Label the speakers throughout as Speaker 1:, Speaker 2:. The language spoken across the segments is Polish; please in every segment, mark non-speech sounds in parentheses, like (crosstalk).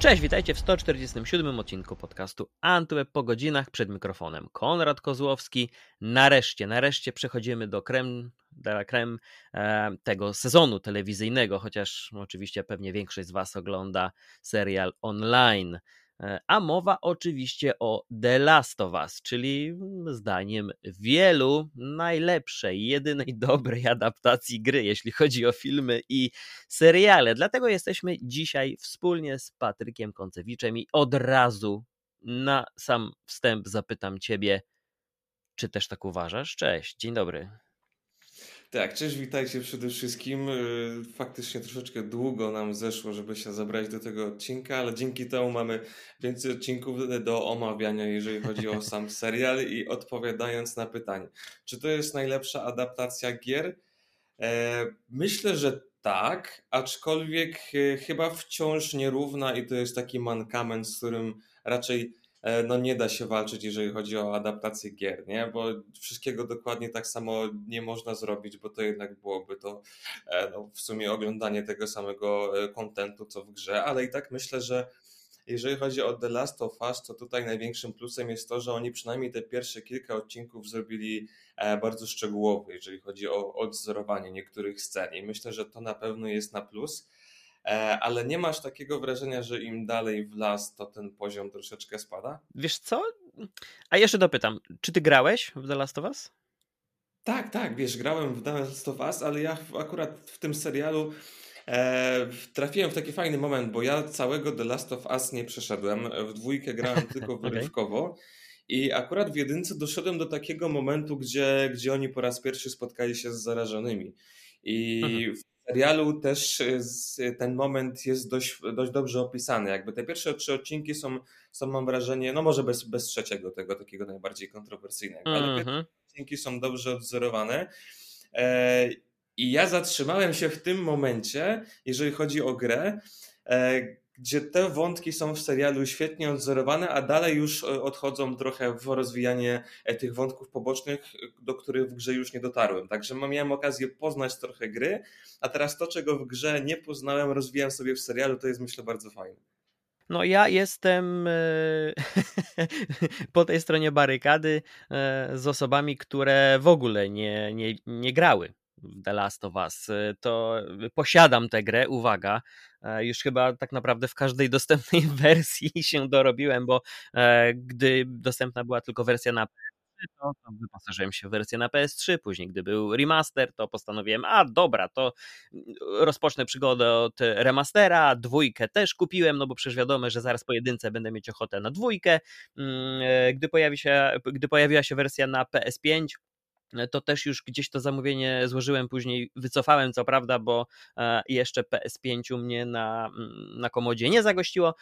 Speaker 1: Cześć, witajcie w 147 odcinku podcastu Antweb po godzinach przed mikrofonem. Konrad Kozłowski. Nareszcie, nareszcie przechodzimy do krem, do krem e, tego sezonu telewizyjnego, chociaż oczywiście pewnie większość z Was ogląda serial online. A mowa oczywiście o The Last of Us, czyli mm, zdaniem wielu najlepszej, jedynej (laughs) dobrej adaptacji gry, jeśli chodzi o filmy i seriale. Dlatego jesteśmy dzisiaj wspólnie z Patrykiem Koncewiczem i od razu na sam wstęp zapytam Ciebie, czy też tak uważasz? Cześć, dzień dobry.
Speaker 2: Tak, cześć, witajcie przede wszystkim. Y, faktycznie troszeczkę długo nam zeszło, żeby się zabrać do tego odcinka, ale dzięki temu mamy więcej odcinków do omawiania, jeżeli chodzi o sam (laughs) serial i odpowiadając na pytanie, czy to jest najlepsza adaptacja gier? E, myślę, że tak, aczkolwiek e, chyba wciąż nierówna i to jest taki mankament, z którym raczej no nie da się walczyć, jeżeli chodzi o adaptację gier, nie? Bo wszystkiego dokładnie tak samo nie można zrobić, bo to jednak byłoby to e, no, w sumie oglądanie tego samego e, kontentu, co w grze, ale i tak myślę, że jeżeli chodzi o The Last of Us, to tutaj największym plusem jest to, że oni przynajmniej te pierwsze kilka odcinków zrobili bardzo szczegółowo, jeżeli chodzi o odzorowanie niektórych scen i myślę, że to na pewno jest na plus. E, ale nie masz takiego wrażenia, że im dalej w las, to ten poziom troszeczkę spada?
Speaker 1: Wiesz co? A jeszcze dopytam, czy ty grałeś w The Last of Us?
Speaker 2: Tak, tak, wiesz, grałem w The Last of Us, ale ja akurat w tym serialu e, trafiłem w taki fajny moment, bo ja całego The Last of Us nie przeszedłem. W dwójkę grałem (laughs) tylko wyrywkowo. okay. I akurat w jedynce doszedłem do takiego momentu, gdzie, gdzie oni po raz pierwszy spotkali się z zarażonymi. I mhm serialu też y, ten moment jest dość, dość dobrze opisany. Jakby te pierwsze trzy odcinki są, są mam wrażenie, no może bez, bez trzeciego, tego takiego najbardziej kontrowersyjnego, ale mm -hmm. odcinki są dobrze odzorowane. E, I ja zatrzymałem się w tym momencie, jeżeli chodzi o grę, e, gdzie te wątki są w serialu świetnie odzorowane, a dalej już e, odchodzą trochę w rozwijanie e, tych wątków pobocznych, do których w grze już nie dotarłem. Także miałem okazję poznać trochę gry, a teraz to, czego w grze nie poznałem, rozwijam sobie w serialu, to jest myślę bardzo fajne.
Speaker 1: No ja jestem e, (laughs) po tej stronie barykady z osobami, które w ogóle nie, nie, nie grały w The Last of Us, y, to posiadam tę grę, uwaga, e, już chyba tak naprawdę w każdej (laughs) dostępnej wersji się dorobiłem, bo e, gdy dostępna była tylko wersja na PS3, to, to wyposażyłem się w wersję na PS3, później gdy był remaster, to postanowiłem, a dobra, to rozpocznę przygodę od remastera, dwójkę też kupiłem, no bo przecież wiadomo, że zaraz po jedynce będę mieć ochotę na dwójkę, mm, e, gdy, pojawi się, gdy pojawiła się wersja na PS5, E, to też już gdzieś to zamówienie złożyłem, później wycofałem, co prawda, bo e, jeszcze PS5 mnie na, mm, na komodzie nie zagościło,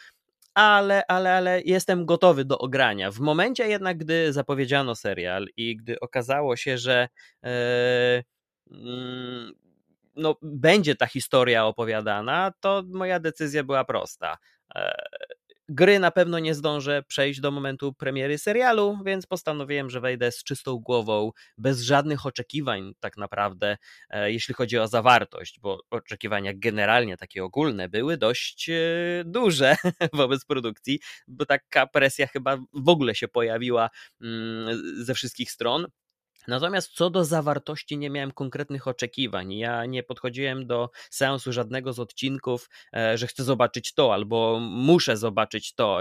Speaker 1: ale, ale, ale jestem gotowy do ogrania. W momencie jednak, gdy zapowiedziano serial i gdy okazało się, że e, mm, no, będzie ta historia opowiadana, to moja decyzja była prosta. Gry na pewno nie zdążę przejść do momentu premiery serialu, więc postanowiłem, że wejdę z czystą głową, bez żadnych oczekiwań, tak naprawdę, e, jeśli chodzi o zawartość, bo oczekiwania generalnie takie ogólne były dość e, duże (laughs) wobec produkcji, bo taka presja chyba w ogóle się pojawiła mm, ze wszystkich stron. Natomiast co do zawartości nie miałem konkretnych oczekiwań. Ja nie podchodziłem do seansu żadnego z odcinków, e, że chcę zobaczyć to albo muszę zobaczyć to,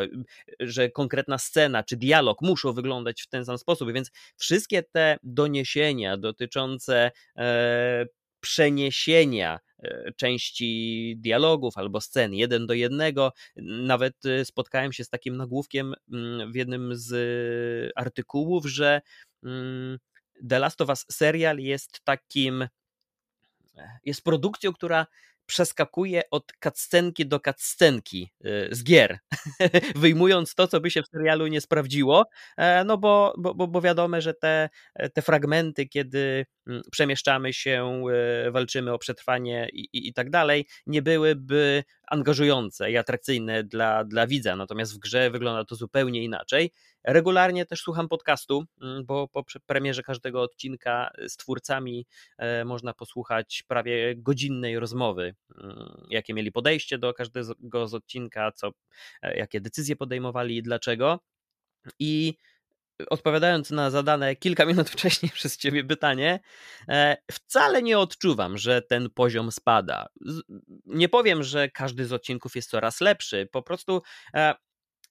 Speaker 1: że konkretna scena czy dialog muszą wyglądać w ten sam sposób. Więc wszystkie te doniesienia dotyczące e, przeniesienia e, części dialogów albo scen jeden do jednego. Nawet spotkałem się z takim nagłówkiem mm, w jednym z artykułów, że mm, The Last of Us serial jest takim, jest produkcją, która przeskakuje od cutscenki do cutscenki y, z gier, (laughs) wyjmując to, co by się w serialu nie sprawdziło, e, no bo, bo, bo wiadomo, że te, te fragmenty, kiedy przemieszczamy się, e, walczymy o przetrwanie i, i, i tak dalej, nie byłyby angażujące i atrakcyjne dla, dla widza. Natomiast w grze wygląda to zupełnie inaczej. Regularnie też słucham podcastu, bo po premierze każdego odcinka z twórcami e, można posłuchać prawie godzinnej rozmowy, jakie mieli podejście do każdego z odcinka, co, e, jakie decyzje podejmowali i dlaczego. I odpowiadając na zadane kilka minut (laughs) wcześniej przez ciebie pytanie, e, wcale nie odczuwam, że ten poziom spada. Nie powiem, że każdy z odcinków jest coraz lepszy, po prostu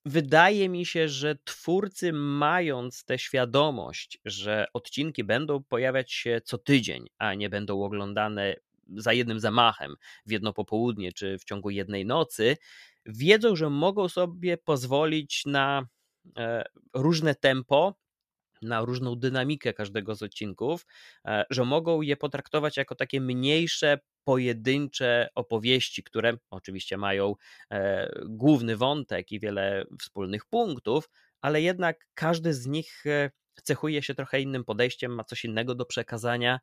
Speaker 1: wydaje mi się, że twórcy, mając tę świadomość, że odcinki będą pojawiać się co tydzień, a nie będą oglądane za jednym zamachem w jedno popołudnie czy w ciągu jednej nocy, wiedzą, że mogą sobie pozwolić na e, różne tempo, na różną dynamikę każdego z odcinków, e, że mogą je potraktować jako takie mniejsze, pojedyncze opowieści, które oczywiście mają e, główny wątek i wiele wspólnych punktów, ale jednak każdy z nich e, cechuje się trochę innym podejściem, ma coś innego do przekazania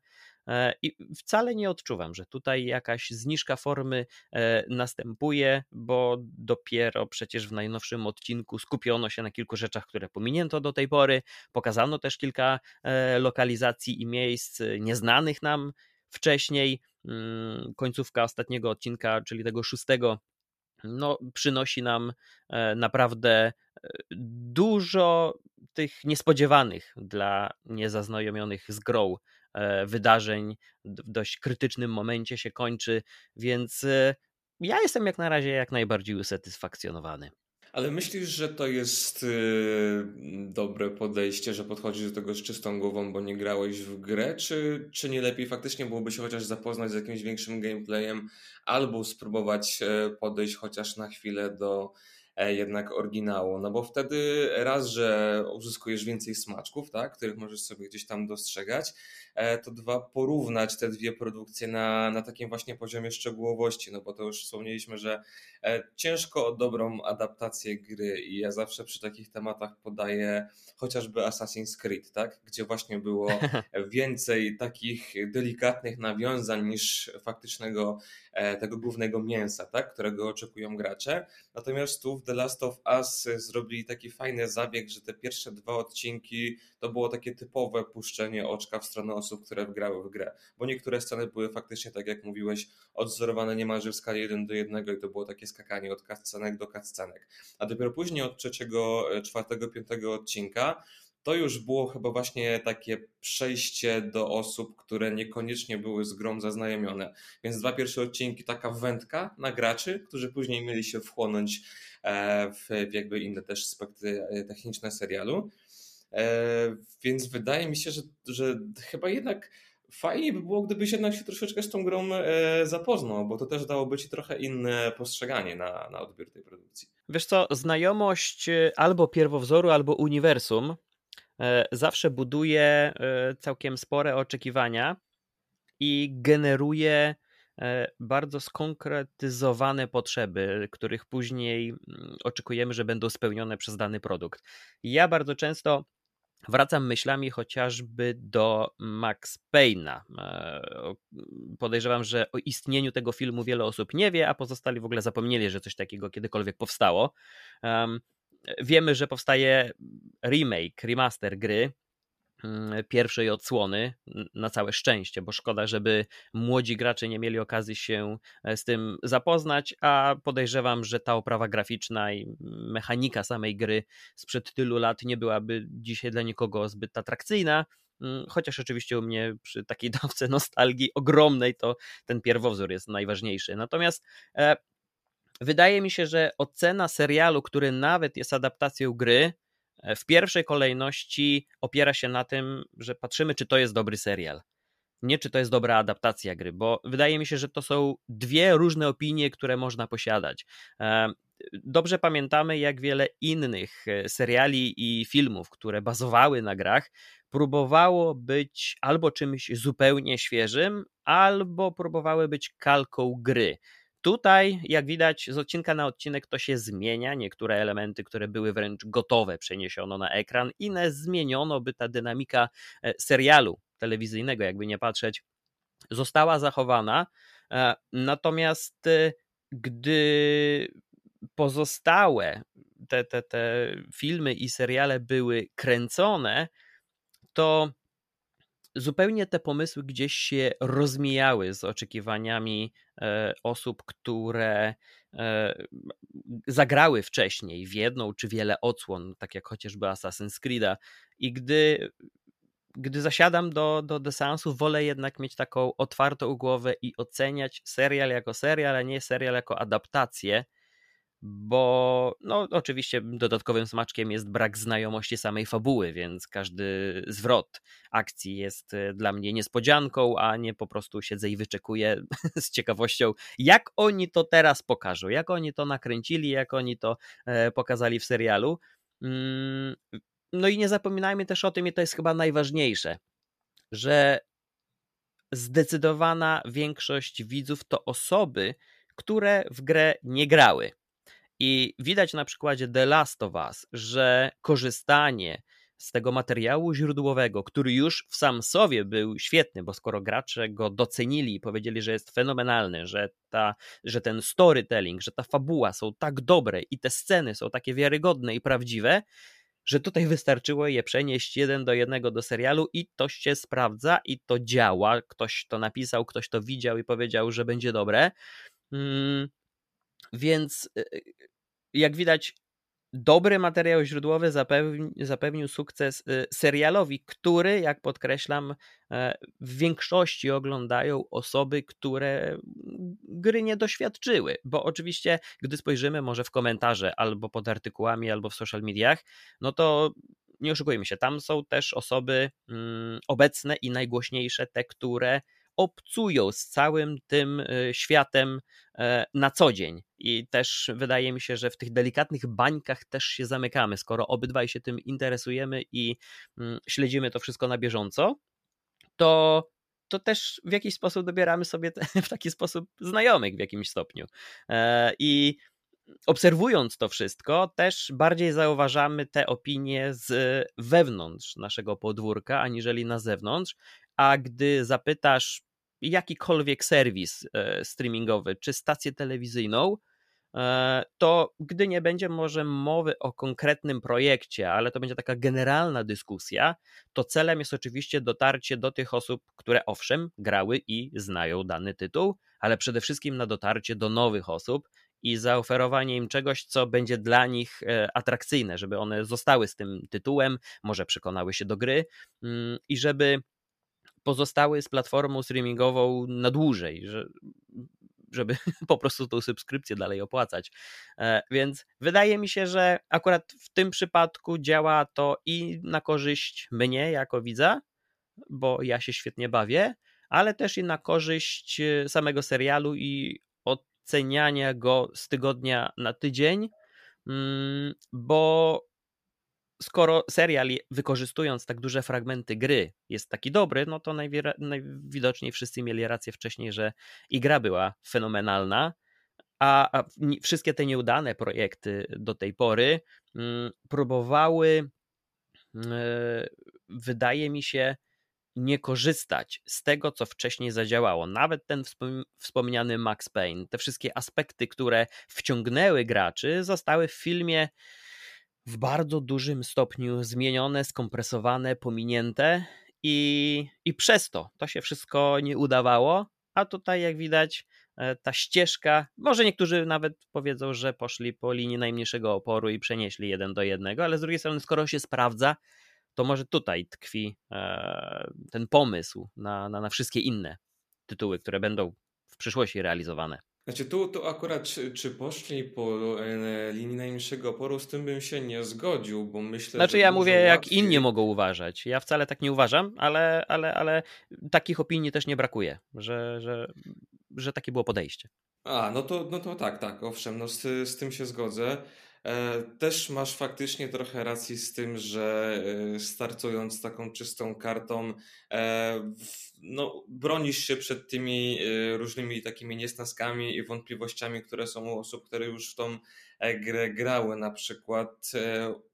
Speaker 1: e, i wcale nie odczuwam, że tutaj jakaś zniżka formy następuje, bo dopiero przecież w najnowszym odcinku skupiono się na kilku rzeczach, które pominięto do tej pory. Pokazano też kilka lokalizacji i miejsc nieznanych nam wcześniej. Mm, końcówka ostatniego odcinka, czyli tego szóstego, no, przynosi nam e, naprawdę e, dużo tych niespodziewanych dla niezaznajomionych z grą e, wydarzeń. W dość krytycznym momencie się kończy, więc ja jestem jak na razie jak najbardziej usatysfakcjonowany.
Speaker 2: Ale myślisz, że to jest yy, dobre podejście, że podchodzisz do tego z czystą głową, bo nie grałeś w grę, czy, czy nie lepiej faktycznie byłoby się chociaż zapoznać z jakimś większym gameplayem, albo spróbować e, podejść chociaż na chwilę do jednak oryginału, no bo wtedy raz, że uzyskujesz więcej smaczków, tak, których możesz sobie gdzieś tam dostrzegać, e, to dwa, porównać te dwie produkcje na, na takim właśnie poziomie szczegółowości, no bo to już wspomnieliśmy, że e, ciężko o dobrą adaptację gry i ja zawsze przy takich tematach podaję chociażby Assassin's Creed, tak, gdzie właśnie było (laughs) więcej takich delikatnych nawiązań niż faktycznego tego głównego mięsa, tak, którego oczekują gracze. Natomiast tu The Last of Us zrobili taki fajny zabieg, że te pierwsze dwa odcinki to było takie typowe puszczenie oczka w stronę osób, które wgrały w grę. Bo niektóre sceny były faktycznie, tak jak mówiłeś, odzorowane niemalże w skali 1 do 1 i to było takie skakanie od cutscenek do cutscenek. A dopiero później od trzeciego, czwartego, piątego odcinka to już było chyba właśnie takie przejście do osób, które niekoniecznie były z grą zaznajomione. Więc dwa pierwsze odcinki, taka wędka na graczy, którzy później mieli się wchłonąć e, w jakby inne też aspekty e, techniczne serialu. E, więc wydaje mi się, że, że chyba jednak fajnie by było, gdybyś jednak się troszeczkę z tą grą zapoznał, bo to też dałoby ci trochę inne postrzeganie na, na odbiór tej produkcji.
Speaker 1: Wiesz co, znajomość albo pierwowzoru, albo uniwersum zawsze buduje e, całkiem spore oczekiwania i generuje e, bardzo skonkretyzowane potrzeby, których później mm, oczekujemy, że będą spełnione przez dany produkt. Ja bardzo często wracam myślami chociażby do Max Payne'a. Podejrzewam, że o istnieniu tego filmu wiele osób nie wie, a pozostali w ogóle zapomnieli, że coś takiego kiedykolwiek powstało. Wiemy, że powstaje remake, remaster gry mm, pierwszej odsłony, na całe szczęście, bo szkoda, żeby młodzi gracze nie mieli okazji się e, z tym zapoznać, a podejrzewam, że ta oprawa graficzna i mechanika samej gry sprzed tylu lat nie byłaby dzisiaj dla nikogo zbyt atrakcyjna. Mm, chociaż oczywiście u mnie przy takiej (laughs) dawce nostalgii ogromnej to ten pierwowzór jest najważniejszy. Natomiast e, wydaje mi się, że ocena serialu, który nawet jest adaptacją gry, e, w pierwszej kolejności opiera się na tym, że patrzymy, czy to jest dobry serial. Nie, czy to jest dobra adaptacja gry, bo wydaje mi się, że to są dwie różne opinie, które można posiadać. E, dobrze pamiętamy, jak wiele innych e, seriali i filmów, które bazowały na grach, próbowało być albo czymś zupełnie świeżym, albo próbowały być kalką gry. Tutaj, jak widać, z odcinka na odcinek to się zmienia. Niektóre elementy, które były wręcz gotowe, przeniesiono na ekran, inne zmieniono, by ta dynamika e, serialu telewizyjnego, jakby nie patrzeć, została zachowana. Natomiast gdy pozostałe te, te, te filmy i seriale były kręcone, to zupełnie te pomysły gdzieś się rozmijały z oczekiwaniami e, osób, które e, zagrały wcześniej w jedną czy wiele odsłon, tak jak chociażby Assassin's Creed'a. I gdy, gdy zasiadam do, do, do seansu, wolę jednak mieć taką otwartą głowę i oceniać serial jako serial, a nie serial jako adaptację bo no, oczywiście dodatkowym smaczkiem jest brak znajomości samej fabuły, więc każdy zwrot akcji jest e, dla mnie niespodzianką, a nie po prostu siedzę i wyczekuję (laughs) z ciekawością, jak oni to teraz pokażą, jak oni to nakręcili, jak oni to e, pokazali w serialu. Mm, no i nie zapominajmy też o tym, i to jest chyba najważniejsze, że zdecydowana większość widzów to osoby, które w grę nie grały. I widać na przykładzie The Last of Us, że korzystanie z tego materiału źródłowego, który już w sam sobie był świetny, bo skoro gracze go docenili i powiedzieli, że jest fenomenalny, że, ta, że ten storytelling, że ta fabuła są tak dobre i te sceny są takie wiarygodne i prawdziwe, że tutaj wystarczyło je przenieść jeden do jednego do serialu i to się sprawdza i to działa. Ktoś to napisał, ktoś to widział i powiedział, że będzie dobre. Mm, więc y, y, jak widać, dobry materiał źródłowy zapewni, zapewnił sukces y, serialowi, który, jak podkreślam, e, w większości oglądają osoby, które gry nie doświadczyły. Bo oczywiście, gdy spojrzymy może w komentarze albo pod artykułami, albo w social mediach, no to nie oszukujmy się, tam są też osoby mm, obecne i najgłośniejsze, te, które obcują z całym tym y, światem e, na co dzień. I też wydaje mi się, że w tych delikatnych bańkach też się zamykamy, skoro obydwaj się tym interesujemy i mm, śledzimy to wszystko na bieżąco, to to też w jakiś sposób dobieramy sobie (laughs) w taki sposób znajomych w jakimś stopniu. E, I obserwując to wszystko, też bardziej zauważamy te opinie z wewnątrz naszego podwórka, aniżeli na zewnątrz. A gdy zapytasz jakikolwiek serwis e, streamingowy czy stację telewizyjną, e, to gdy nie będzie może mowy o konkretnym projekcie, ale to będzie taka generalna dyskusja, to celem jest oczywiście dotarcie do tych osób, które owszem grały i znają dany tytuł, ale przede wszystkim na dotarcie do nowych osób i zaoferowanie im czegoś, co będzie dla nich e, atrakcyjne, żeby one zostały z tym tytułem, może przekonały się do gry mm, i żeby pozostały z platformą streamingową na dłużej, że, żeby (laughs) po prostu tą subskrypcję dalej opłacać. E, więc wydaje mi się, że akurat w tym przypadku działa to i na korzyść mnie jako widza, bo ja się świetnie bawię, ale też i na korzyść e, samego serialu i oceniania go z tygodnia na tydzień, mm, bo skoro serial wykorzystując tak duże fragmenty gry jest taki dobry, no to najwidoczniej wszyscy mieli rację wcześniej, że i gra była fenomenalna, a, a wszystkie te nieudane projekty do tej pory mm, próbowały, mm, wydaje mi się, nie korzystać z tego, co wcześniej zadziałało. Nawet ten wspomniany Max Payne, te wszystkie aspekty, które wciągnęły graczy, zostały w filmie w bardzo dużym stopniu zmienione, skompresowane, pominięte i, i przez to to się wszystko nie udawało, a tutaj jak widać e, ta ścieżka, może niektórzy nawet powiedzą, że poszli po linii najmniejszego oporu i przenieśli jeden do jednego, ale z drugiej strony skoro się sprawdza, to może tutaj tkwi e, ten pomysł na, na, na wszystkie inne tytuły, które będą w przyszłości realizowane.
Speaker 2: Znaczy tu, tu akurat czy, czy poszli po e, linii najmniejszego oporu, z tym bym się nie zgodził, bo myślę,
Speaker 1: Znaczy ja mówię łatwiej... jak inni mogą uważać. Ja wcale tak nie uważam, ale, ale, ale takich opinii też nie brakuje, że, że, że takie było podejście.
Speaker 2: A, no to, no to tak, tak, owszem, no z, z tym się zgodzę. E, też masz faktycznie trochę racji z tym, że e, startując taką czystą kartą, e, no, bronisz się przed tymi różnymi takimi niesnaskami i wątpliwościami, które są u osób, które już w tą grę grały. Na przykład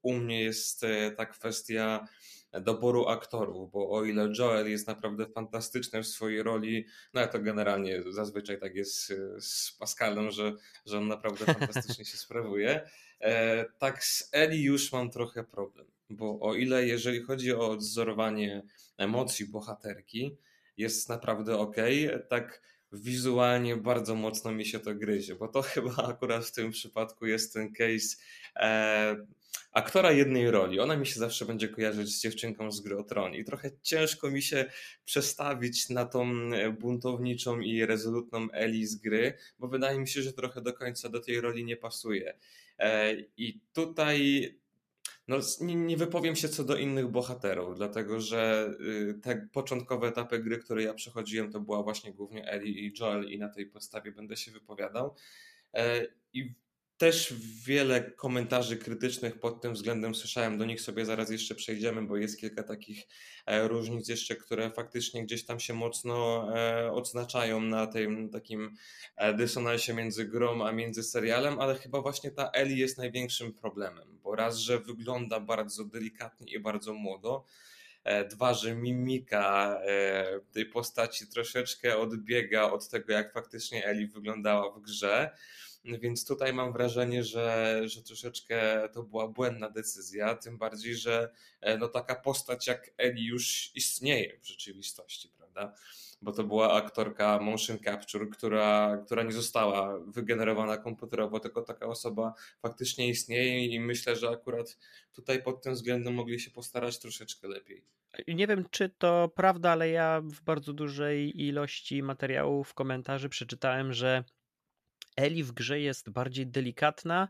Speaker 2: u mnie jest ta kwestia doboru aktorów, bo o ile Joel jest naprawdę fantastyczny w swojej roli, no to generalnie zazwyczaj tak jest z Pascalem, że, że on naprawdę fantastycznie się sprawuje, tak z Eli już mam trochę problem, bo o ile jeżeli chodzi o odzorowanie emocji bohaterki, jest naprawdę ok, tak wizualnie bardzo mocno mi się to gryzie, bo to (laughs) chyba akurat w tym przypadku jest ten case e, aktora jednej roli. Ona mi się zawsze będzie kojarzyć z dziewczynką z gry o Tron i trochę ciężko mi się przestawić na tą buntowniczą i rezolutną Eli z gry, bo wydaje mi się, że trochę do końca do tej roli nie pasuje. E, I tutaj no, nie, wypowiem się co do innych bohaterów, dlatego że y, te początkowe etapy gry, które ja przechodziłem, to była właśnie głównie Ellie i Joel, i na tej podstawie będę się wypowiadał. E, I też wiele komentarzy krytycznych pod tym względem słyszałem, do nich sobie zaraz jeszcze przejdziemy, bo jest kilka takich e, różnic jeszcze, które faktycznie gdzieś tam się mocno e, odznaczają na tym takim e, dysonansie między grą a między serialem, ale chyba właśnie ta Ellie jest największym problemem, bo raz, że wygląda bardzo delikatnie i bardzo młodo, Dwa, że mimika tej postaci troszeczkę odbiega od tego, jak faktycznie Eli wyglądała w grze. Więc tutaj mam wrażenie, że, że troszeczkę to była błędna decyzja, tym bardziej, że e, no taka postać jak Eli już istnieje w rzeczywistości, prawda? Bo to była aktorka motion capture, która, która nie została wygenerowana komputerowo, tylko taka osoba faktycznie istnieje i myślę, że akurat tutaj pod tym względem mogli się postarać troszeczkę lepiej.
Speaker 1: Nie wiem, czy to prawda, ale ja w bardzo dużej ilości materiałów, komentarzy przeczytałem, że Eli w grze jest bardziej delikatna,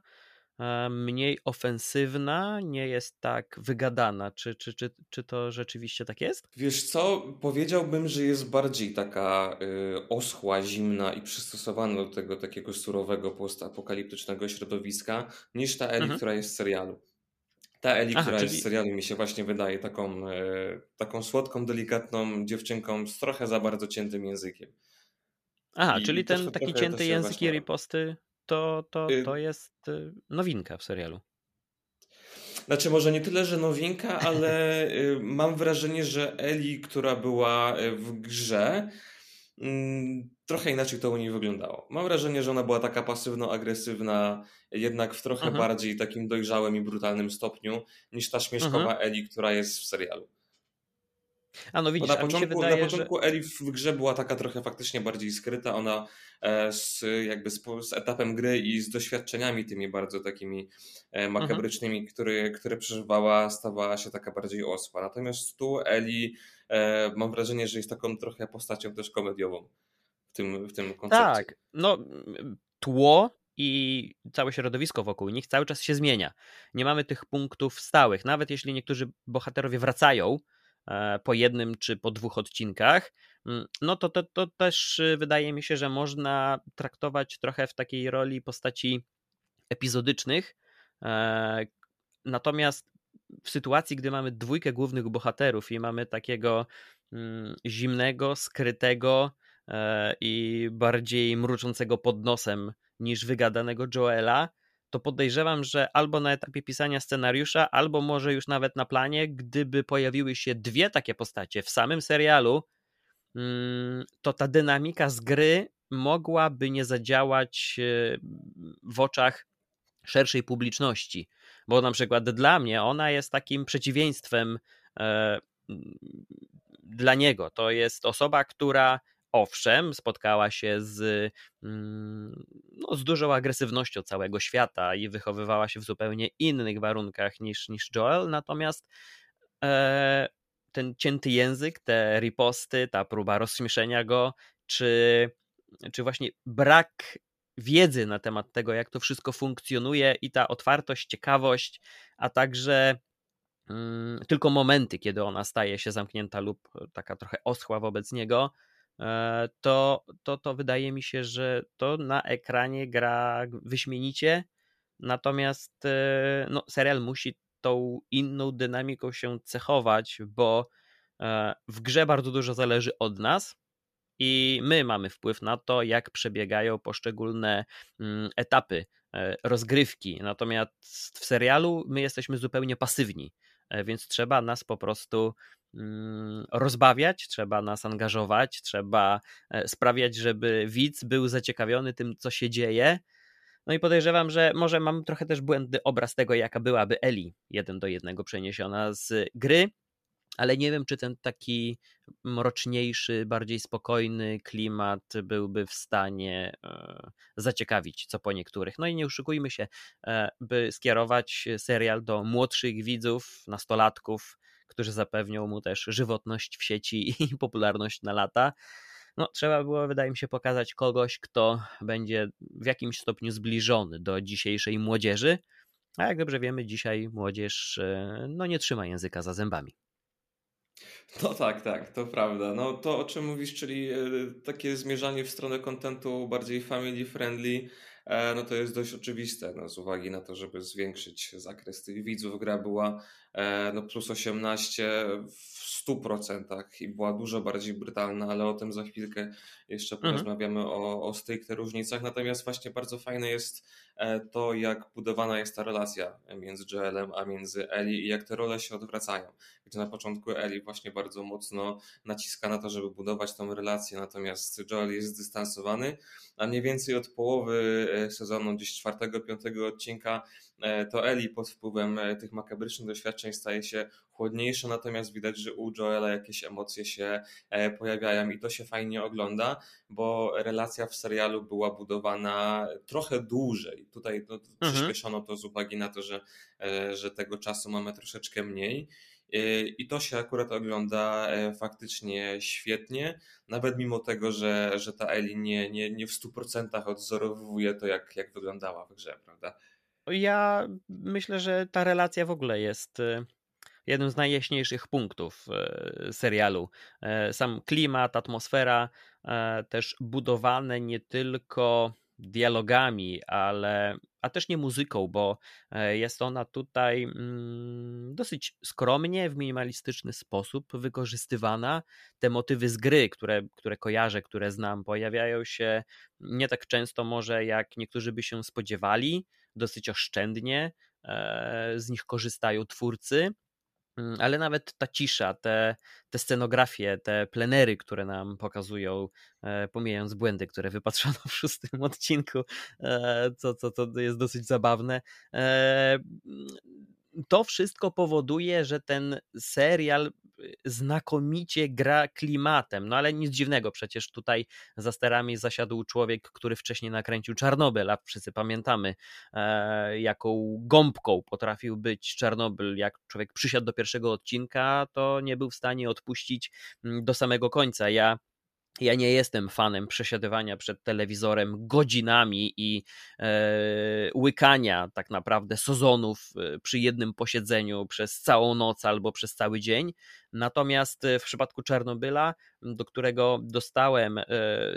Speaker 1: e, mniej ofensywna, nie jest tak wygadana. Czy, czy, czy, czy to rzeczywiście tak jest?
Speaker 2: Wiesz co, powiedziałbym, że jest bardziej taka y, oschła, zimna i przystosowana do tego takiego surowego postapokaliptycznego środowiska niż ta Eli, mhm. która jest w serialu. Ta Eli, Aha, która czyli... jest w serialu mi się właśnie wydaje taką, y, taką słodką, delikatną dziewczynką z trochę za bardzo ciętym językiem.
Speaker 1: Aha, I czyli ten taki cięty język i riposty to, to, y to jest y, nowinka w serialu.
Speaker 2: Znaczy, może nie tyle, że nowinka, ale y, mam wrażenie, że Eli, która była w grze, mm, trochę inaczej to u niej wyglądało. Mam wrażenie, że ona była taka pasywno-agresywna, jednak w trochę mhm. bardziej takim dojrzałym i brutalnym stopniu niż ta śmieszkowa mhm. Eli, która jest w serialu.
Speaker 1: A no widzisz, na początku, wydaje,
Speaker 2: na początku że... Eli w grze była taka trochę faktycznie bardziej skryta, ona e, z, jakby z, z, etapem gry i z doświadczeniami tymi bardzo takimi e, mhm. makabrycznymi, mhm. które, które przeżywała, stawała się taka bardziej osła. Natomiast tu Eli e, mam wrażenie, że jest taką trochę postacią też komediową w tym, w tym koncepcie.
Speaker 1: Tak, no tło i całe środowisko wokół nich cały czas się zmienia. Nie mamy tych punktów stałych. Nawet jeśli niektórzy bohaterowie wracają, po jednym czy po dwóch odcinkach, mm, no to, to, to też y, wydaje mi się, że można traktować trochę w takiej roli postaci epizodycznych. E, natomiast w sytuacji, gdy mamy dwójkę głównych bohaterów i mamy takiego mm, zimnego, skrytego e, i bardziej mruczącego pod nosem niż wygadanego Joela, to podejrzewam, że albo na etapie pisania scenariusza, albo może już nawet na planie, gdyby pojawiły się dwie takie postacie w samym serialu, mm, to ta dynamika z gry mogłaby nie zadziałać e, w oczach szerszej publiczności. Bo na przykład dla mnie ona jest takim przeciwieństwem e, dla niego. To jest osoba, która owszem, spotkała się z, mm, no, z dużą agresywnością całego świata i wychowywała się w zupełnie innych warunkach niż, niż Joel, natomiast e, ten cięty język, te riposty, ta próba rozśmieszenia go, czy, czy właśnie brak wiedzy na temat tego, jak to wszystko funkcjonuje i ta otwartość, ciekawość, a także mm, tylko momenty, kiedy ona staje się zamknięta lub taka trochę oschła wobec niego, to, to, to wydaje mi się, że to na ekranie gra wyśmienicie, natomiast e, no, serial musi tą inną dynamiką się cechować, bo e, w grze bardzo dużo zależy od nas i my mamy wpływ na to, jak przebiegają poszczególne mm, etapy rozgrywki. Natomiast w serialu my jesteśmy zupełnie pasywni. Więc trzeba nas po prostu mm, rozbawiać, trzeba nas angażować, trzeba sprawiać, żeby widz był zaciekawiony tym, co się dzieje. No i podejrzewam, że może mam trochę też błędny obraz tego, jaka byłaby Eli jeden do jednego przeniesiona z gry, ale nie wiem, czy ten taki mroczniejszy, bardziej spokojny klimat byłby w stanie e, zaciekawić co po niektórych. No i nie oszukujmy się, e, by skierować serial do młodszych widzów, nastolatków, którzy zapewnią mu też żywotność w sieci (laughs) i popularność na lata. No, trzeba było, wydaje mi się, pokazać kogoś, kto będzie w jakimś stopniu zbliżony do dzisiejszej młodzieży. A jak dobrze wiemy, dzisiaj młodzież e, no, nie trzyma języka za zębami.
Speaker 2: No tak, tak, to prawda. No to o czym mówisz, czyli e, takie zmierzanie w stronę kontentu bardziej family friendly, e, no to jest dość oczywiste, no, z uwagi na to, żeby zwiększyć zakres tych widzów. Gra była no, plus 18 w 100% i była dużo bardziej brutalna, ale o tym za chwilkę jeszcze mhm. porozmawiamy o, o stricte różnicach. Natomiast właśnie bardzo fajne jest E, to, jak budowana jest ta relacja między Joelem a między Eli i jak te role się odwracają. Gdzie na początku Eli właśnie bardzo mocno naciska na to, żeby budować tą relację, natomiast Joel jest zdystansowany, a mniej więcej od połowy e, sezonu, gdzieś czwartego, piątego odcinka, e, to Eli pod wpływem tych makabrycznych doświadczeń staje się chłodniejsza, natomiast widać, że u Joela jakieś emocje się pojawiają i to się fajnie ogląda, bo relacja w serialu była budowana trochę dłużej tutaj no, mhm. przyspieszono to z uwagi na to, że, e, że tego czasu mamy troszeczkę mniej. E, I to się akurat ogląda e, faktycznie świetnie, nawet mimo tego, że, że ta Eli nie, nie, nie w 100% odzorowuje to, jak, jak wyglądała w grze, prawda?
Speaker 1: Ja myślę, że ta relacja w ogóle jest jednym z najjaśniejszych punktów serialu. Sam klimat, atmosfera, też budowane nie tylko dialogami, ale a też nie muzyką, bo e, jest ona tutaj mm, dosyć skromnie, w minimalistyczny sposób wykorzystywana. Te motywy z gry, które, które kojarzę, które znam, pojawiają się nie tak często może jak niektórzy by się spodziewali, dosyć oszczędnie e, z nich korzystają twórcy. Mm, ale nawet ta cisza, te, te scenografie, te plenery, które nam pokazują, e, pomijając błędy, które wypatrzono (laughs) w szóstym odcinku, e, co, co, co jest dosyć zabawne, to wszystko powoduje, że ten serial znakomicie gra klimatem. No ale nic dziwnego, przecież tutaj za sterami zasiadł człowiek, który wcześniej nakręcił Czarnobyl, a wszyscy pamiętamy, e, jaką gąbką potrafił być Czarnobyl. Jak człowiek przysiadł do pierwszego odcinka, to nie był w stanie odpuścić mm, do samego końca. Ja ja nie jestem fanem przesiadywania przed telewizorem godzinami i e, łykania tak naprawdę sezonów e, przy jednym posiedzeniu przez całą noc albo przez cały dzień. Natomiast e, w przypadku Czarnobyla, do którego dostałem e,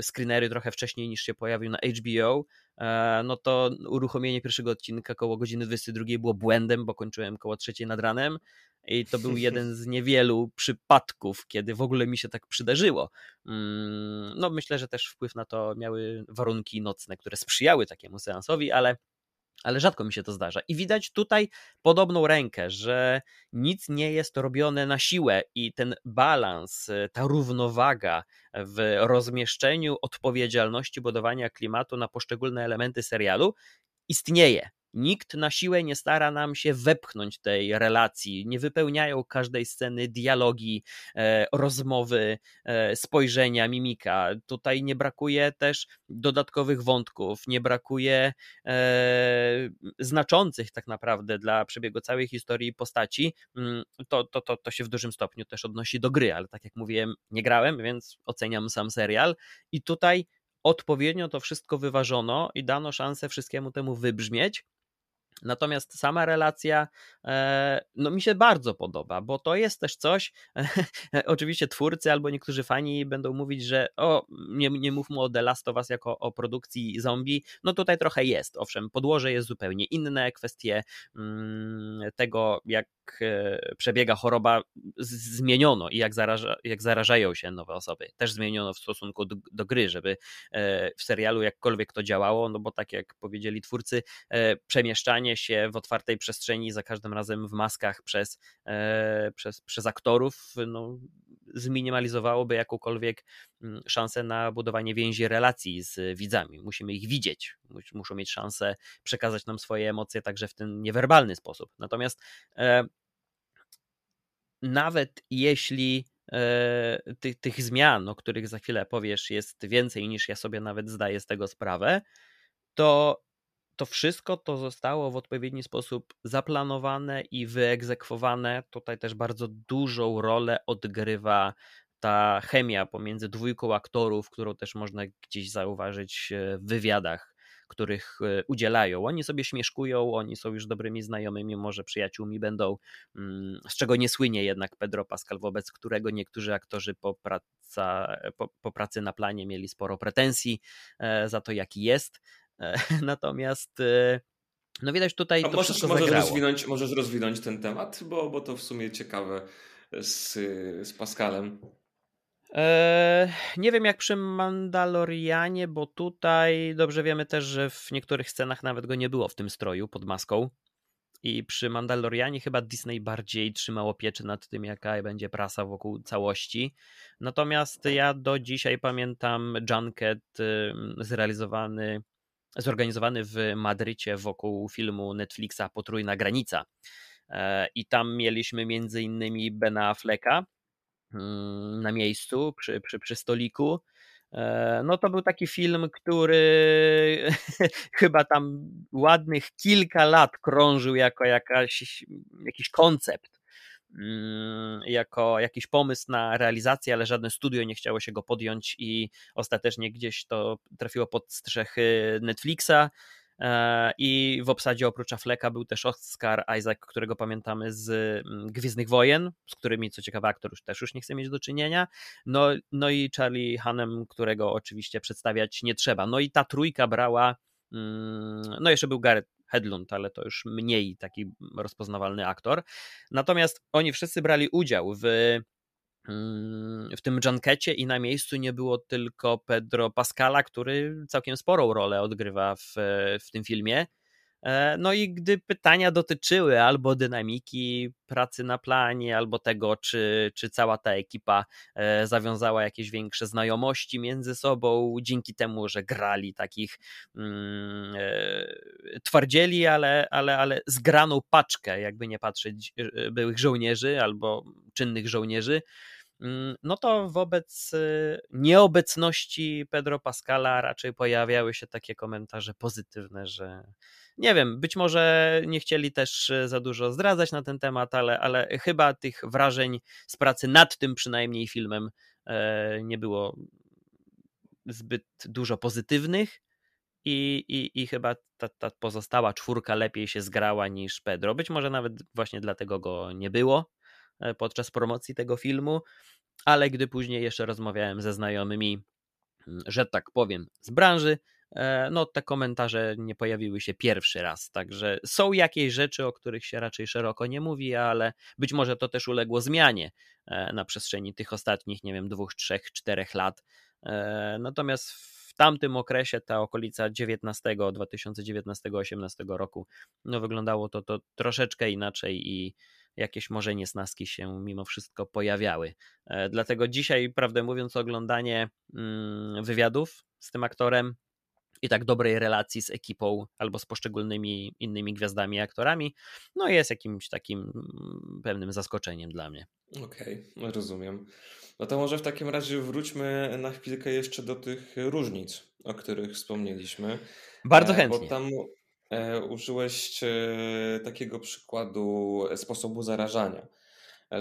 Speaker 1: screenery trochę wcześniej niż się pojawił na HBO, e, no to uruchomienie pierwszego odcinka koło godziny 22 było błędem, bo kończyłem koło trzeciej nad ranem i to był (laughs) jeden z niewielu przypadków, kiedy w ogóle mi się tak przydarzyło. Mm, no myślę, że też wpływ na to miały warunki nocne, które sprzyjały takiemu seansowi, ale ale rzadko mi się to zdarza. I widać tutaj podobną rękę, że nic nie jest robione na siłę i ten balans, ta równowaga w rozmieszczeniu odpowiedzialności budowania klimatu na poszczególne elementy serialu istnieje. Nikt na siłę nie stara nam się wepchnąć tej relacji, nie wypełniają każdej sceny dialogi, e, rozmowy, e, spojrzenia, mimika. Tutaj nie brakuje też dodatkowych wątków, nie brakuje e, znaczących tak naprawdę dla przebiegu całej historii postaci. Mm, to, to, to, to się w dużym stopniu też odnosi do gry, ale tak jak mówiłem, nie grałem, więc oceniam sam serial. I tutaj odpowiednio to wszystko wyważono i dano szansę wszystkiemu temu wybrzmieć. Natomiast sama relacja e, no mi się bardzo podoba, bo to jest też coś, (laughs) oczywiście twórcy albo niektórzy fani będą mówić, że o, nie, nie mówmy o The Last of Us jako o produkcji zombie, no tutaj trochę jest, owszem, podłoże jest zupełnie inne, kwestie mm, tego jak e, przebiega choroba zmieniono i jak, zaraża, jak zarażają się nowe osoby, też zmieniono w stosunku do, do gry, żeby e, w serialu jakkolwiek to działało, no bo tak jak powiedzieli twórcy, przemieszczanie poruszanie się w otwartej przestrzeni za każdym razem w maskach przez, przez, przez aktorów no, zminimalizowałoby jakąkolwiek mm, szansę na budowanie więzi relacji z widzami. Musimy ich widzieć, muszą mieć szansę przekazać nam swoje emocje także w ten niewerbalny sposób. Natomiast e, nawet jeśli e, tych zmian, o których za chwilę powiesz, jest więcej niż ja sobie nawet zdaję z tego sprawę, to to wszystko to zostało w odpowiedni sposób zaplanowane i wyegzekwowane. Tutaj też bardzo dużą rolę odgrywa ta chemia pomiędzy dwójką aktorów, którą też można gdzieś zauważyć e, w wywiadach, których e, udzielają. Oni sobie śmieszkują, oni są już dobrymi znajomymi, może przyjaciółmi będą, mm, z czego nie słynie jednak Pedro Pascal, wobec którego niektórzy aktorzy po, praca, po, po pracy na planie mieli sporo pretensji e, za to, jaki jest. (laughs) Natomiast no widać tutaj
Speaker 2: A to możesz, możesz rozwinąć, możesz rozwinąć ten temat, bo, bo to w sumie ciekawe z, z Pascalem.
Speaker 1: Eee, nie wiem jak przy Mandalorianie, bo tutaj dobrze wiemy też, że w niektórych scenach nawet go nie było w tym stroju pod maską. I przy Mandalorianie chyba Disney bardziej trzymało pieczy nad tym, jaka będzie prasa wokół całości. Natomiast ja do dzisiaj pamiętam Junket zrealizowany, zorganizowany w Madrycie wokół filmu Netflixa Potrójna Granica. E, I tam mieliśmy między innymi Bena Afflecka, Mm, na miejscu, przy, przy, przy stoliku. E, no to był taki film, który (laughs) chyba tam ładnych kilka lat krążył jako jakaś, jakiś koncept, jako jakiś pomysł na realizację, ale żadne studio nie chciało się go podjąć i ostatecznie gdzieś to trafiło pod strzechy Netflixa. E, I w obsadzie oprócz Affleka był też Oscar Isaac, którego pamiętamy z mm, Gwiezdnych Wojen, z którymi co ciekawe aktor już też już nie chce mieć do czynienia. No, no i Charlie Hanem, którego oczywiście przedstawiać nie trzeba. No i ta trójka brała, mm, no jeszcze był Gareth Hedlund, ale to już mniej taki rozpoznawalny aktor. Natomiast oni wszyscy brali udział w w tym junkecie i na miejscu nie było tylko Pedro Pascala, który całkiem sporą rolę odgrywa w, w tym filmie. E, no i gdy pytania dotyczyły albo dynamiki pracy na planie, albo tego, czy, czy cała ta ekipa e, zawiązała jakieś większe znajomości między sobą, dzięki temu, że grali takich mm, e, twardzieli, ale, ale, ale zgraną paczkę, jakby nie patrzeć, byłych żołnierzy albo czynnych żołnierzy, Mm, no to wobec nieobecności Pedro Pascala raczej pojawiały się takie komentarze pozytywne, że nie wiem, być może nie chcieli też y, za dużo zdradzać na ten temat, ale, ale chyba tych wrażeń z pracy nad tym przynajmniej filmem e, nie było zbyt dużo pozytywnych. I, i, i chyba ta, ta pozostała czwórka lepiej się zgrała niż Pedro. Być może nawet właśnie dlatego go nie było E, podczas promocji tego filmu, ale gdy później jeszcze rozmawiałem ze znajomymi, mm, że tak powiem, z branży, e, no te komentarze nie pojawiły się pierwszy raz, także są jakieś rzeczy, o których się raczej szeroko nie mówi, ale być może to też uległo zmianie e, na przestrzeni tych ostatnich, nie wiem, dwóch, trzech, czterech lat. Natomiast w tamtym okresie, ta okolica 19, 2019-18 roku, no wyglądało to, to troszeczkę inaczej i jakieś może niesnaski się mimo wszystko pojawiały. E, dlatego dzisiaj, prawdę mówiąc, oglądanie mm, wywiadów z tym aktorem i tak dobrej relacji z ekipą albo z poszczególnymi innymi gwiazdami i aktorami, no jest jakimś takim mm, pewnym zaskoczeniem dla mnie.
Speaker 2: Okej, okay, rozumiem. No to może w takim razie wróćmy na chwilkę jeszcze do tych różnic, o których wspomnieliśmy.
Speaker 1: Bardzo chętnie.
Speaker 2: Bo tam E, użyłeś e, takiego przykładu sposobu zarażania,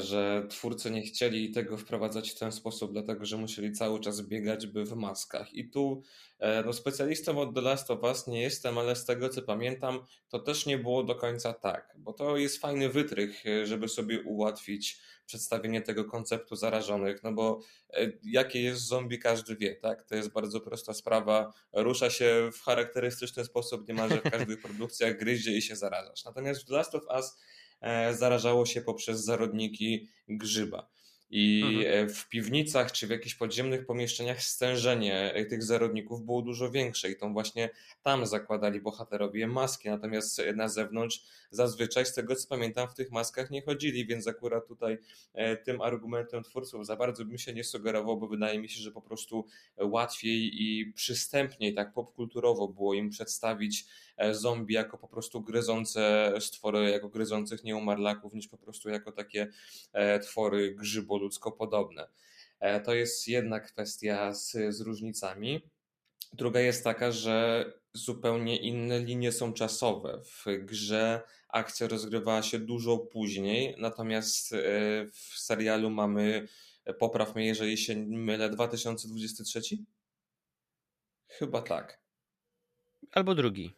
Speaker 2: że twórcy nie chcieli tego wprowadzać w ten sposób, dlatego że musieli cały czas biegać by w maskach. I tu e, no, specjalistą od The Last of Us nie jestem, ale z tego co pamiętam, to też nie było do końca tak, bo to jest fajny wytrych, żeby sobie ułatwić przedstawienie tego konceptu zarażonych, no bo e, jakie jest zombie każdy wie, tak? To jest bardzo prosta sprawa, rusza się w charakterystyczny sposób niemalże w każdych produkcjach, gryzie i się zarażasz. Natomiast w The Last of Us e, zarażało się poprzez zarodniki grzyba. I mhm. w piwnicach czy w jakichś podziemnych pomieszczeniach stężenie tych zarodników było dużo większe i to właśnie tam zakładali bohaterowie maski, natomiast na zewnątrz zazwyczaj z tego co pamiętam w tych maskach nie chodzili, więc akurat tutaj tym argumentem twórców za bardzo bym się nie sugerował, bo wydaje mi się, że po prostu łatwiej i przystępniej tak popkulturowo było im przedstawić E, zombie jako po prostu gryzące stwory, jako gryzących nieumarlaków, niż po prostu jako takie e, twory grzybo-ludzko podobne. E, to jest jedna kwestia z, z różnicami. Druga jest taka, że zupełnie inne linie są czasowe. W grze akcja rozgrywała się dużo później, natomiast w serialu mamy, popraw mnie, jeżeli się mylę, 2023? Chyba tak.
Speaker 1: Albo drugi.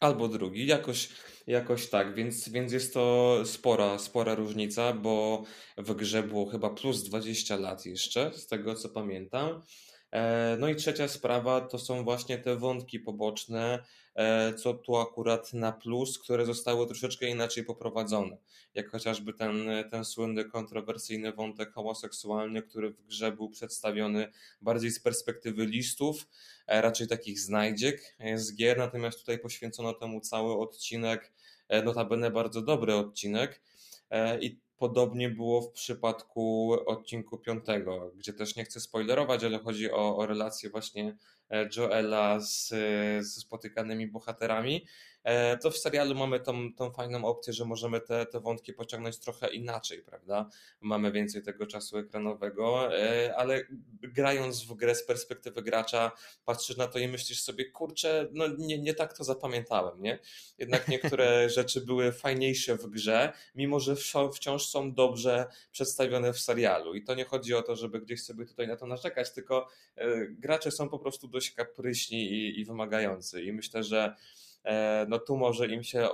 Speaker 2: Albo drugi, jakoś, jakoś tak, więc, więc jest to spora, spora różnica, bo w grze było chyba plus 20 lat jeszcze, z tego co pamiętam. E, no i trzecia sprawa to są właśnie te wątki poboczne, e, co tu akurat na plus, które zostały troszeczkę inaczej poprowadzone. Jak chociażby ten, ten słynny, kontrowersyjny wątek homoseksualny, który w grze był przedstawiony bardziej z perspektywy listów, e, raczej takich znajdziek z gier, natomiast tutaj poświęcono temu cały odcinek, notabene bardzo dobry odcinek. I Podobnie było w przypadku odcinku piątego, gdzie też nie chcę spoilerować, ale chodzi o, o relację właśnie e, Joela z, ze spotykanymi bohaterami. E, to w serialu mamy tą, tą fajną opcję, że możemy te, te wątki pociągnąć trochę inaczej, prawda? Mamy więcej tego czasu ekranowego, e, ale grając w grę z perspektywy gracza, patrzysz na to i myślisz sobie, kurczę, no nie, nie tak to zapamiętałem, nie? Jednak niektóre (laughs) rzeczy były fajniejsze w grze, mimo że wciąż są dobrze przedstawione w serialu. I to nie chodzi o to, żeby gdzieś sobie tutaj na to narzekać, tylko e, gracze są po prostu dość kapryśni i, i wymagający. I myślę, że no tu może im się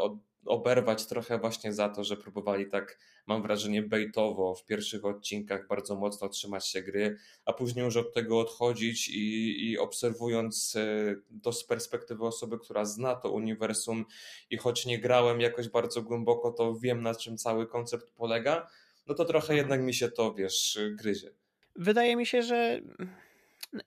Speaker 2: oberwać trochę właśnie za to, że próbowali tak, mam wrażenie, bejtowo w pierwszych odcinkach bardzo mocno trzymać się gry, a później już od tego odchodzić i, i obserwując e, to z perspektywy osoby, która zna to uniwersum i choć nie grałem jakoś bardzo głęboko, to wiem na czym cały koncept polega, no to trochę mhm. jednak mi się to, wiesz, gryzie.
Speaker 1: Wydaje mi się, że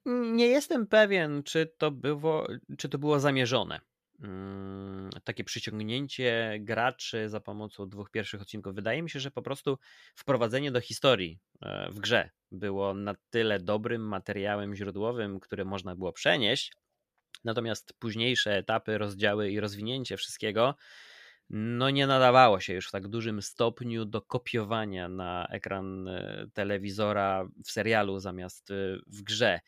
Speaker 1: nie jestem pewien, czy to było, czy to było zamierzone. Mm, takie przyciągnięcie graczy za pomocą dwóch pierwszych odcinków. Wydaje mi się, że po prostu wprowadzenie do historii e, w grze było na tyle dobrym materiałem źródłowym, który można było przenieść. Natomiast późniejsze etapy, rozdziały i rozwinięcie wszystkiego no nie nadawało się już w tak dużym stopniu do kopiowania na ekran e, telewizora w serialu zamiast e, w grze.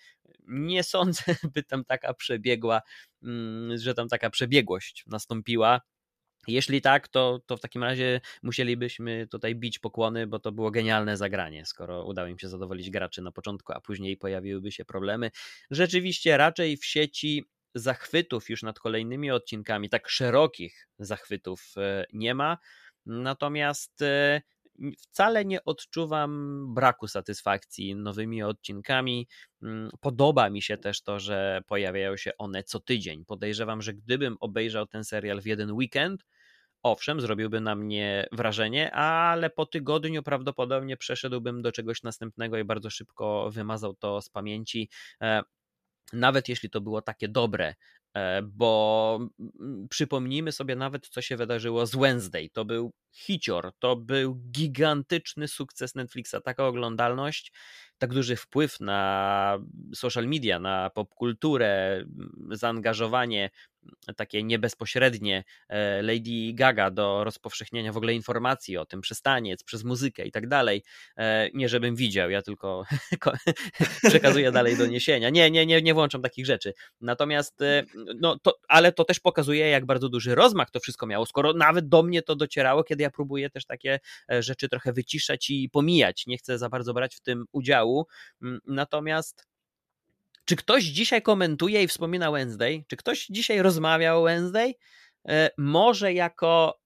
Speaker 1: Nie sądzę, (laughs) by tam taka przebiegła, mm, że tam taka przebiegłość nastąpiła. Jeśli tak, to, to w takim razie musielibyśmy tutaj bić pokłony, bo to było genialne zagranie, skoro udało im się zadowolić graczy na początku, a później pojawiłyby się problemy. Rzeczywiście raczej w sieci zachwytów już nad kolejnymi odcinkami, tak szerokich zachwytów e, nie ma. Natomiast e, wcale nie odczuwam braku satysfakcji nowymi odcinkami. Mm, podoba mi się też to, że pojawiają się one co tydzień. Podejrzewam, że gdybym obejrzał ten serial w jeden weekend, owszem, zrobiłby na mnie wrażenie, ale po tygodniu prawdopodobnie przeszedłbym do czegoś następnego i bardzo szybko wymazał to z pamięci. E, nawet jeśli to było takie dobre, bo przypomnijmy sobie nawet, co się wydarzyło z Wednesday. To był hicior, to był gigantyczny sukces Netflixa, taka oglądalność, tak duży wpływ na social media, na popkulturę, zaangażowanie takie niebezpośrednie e, Lady Gaga do rozpowszechniania w ogóle informacji o tym przez taniec, przez muzykę i tak dalej. E, nie żebym widział, ja tylko (laughs) przekazuję dalej doniesienia. Nie, nie, nie, nie włączam takich rzeczy. Natomiast, e, no to, ale to też pokazuje, jak bardzo duży rozmach to wszystko miało, skoro nawet do mnie to docierało, kiedy ja próbuję też takie rzeczy trochę wyciszać i pomijać. Nie chcę za bardzo brać w tym udziału. Mm, natomiast czy ktoś dzisiaj komentuje i wspomina Wednesday? Czy ktoś dzisiaj rozmawia o Wednesday? E, może jako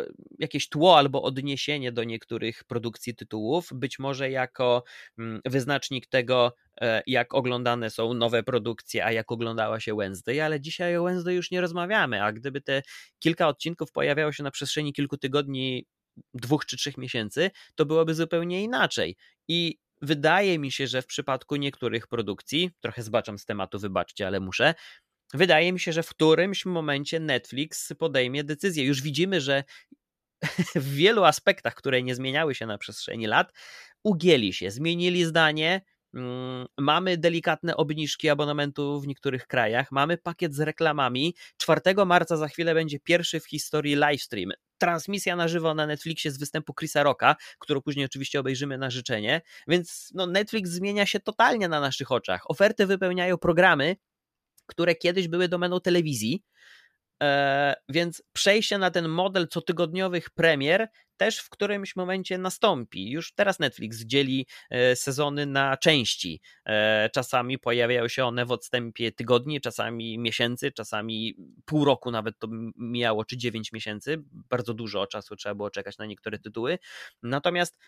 Speaker 1: e, jakieś tło albo odniesienie do niektórych produkcji tytułów, być może jako mm, wyznacznik tego, e, jak oglądane są nowe produkcje, a jak oglądała się Wednesday, ale dzisiaj o Wednesday już nie rozmawiamy, a gdyby te kilka odcinków pojawiało się na przestrzeni kilku tygodni dwóch czy trzech miesięcy, to byłoby zupełnie inaczej. I wydaje mi się, że w przypadku niektórych produkcji, trochę zbaczam z tematu, wybaczcie, ale muszę, wydaje mi się, że w którymś momencie Netflix podejmie decyzję. Już widzimy, że (laughs) w wielu aspektach, które nie zmieniały się na przestrzeni lat, ugięli się, zmienili zdanie. Mm, mamy delikatne obniżki abonamentu w niektórych krajach, mamy pakiet z reklamami. 4 marca za chwilę będzie pierwszy w historii livestream. Transmisja na żywo na Netflixie z występu Chrisa Rocka, którą później oczywiście obejrzymy na życzenie. Więc no, Netflix zmienia się totalnie na naszych oczach. Oferty wypełniają programy, które kiedyś były domeną telewizji. E, więc przejście na ten model cotygodniowych premier też w którymś momencie nastąpi. Już teraz Netflix dzieli e, sezony na części. E, czasami pojawiają się one w odstępie tygodni, czasami miesięcy, czasami pół roku nawet to mijało, czy dziewięć miesięcy. Bardzo dużo czasu trzeba było czekać na niektóre tytuły. Natomiast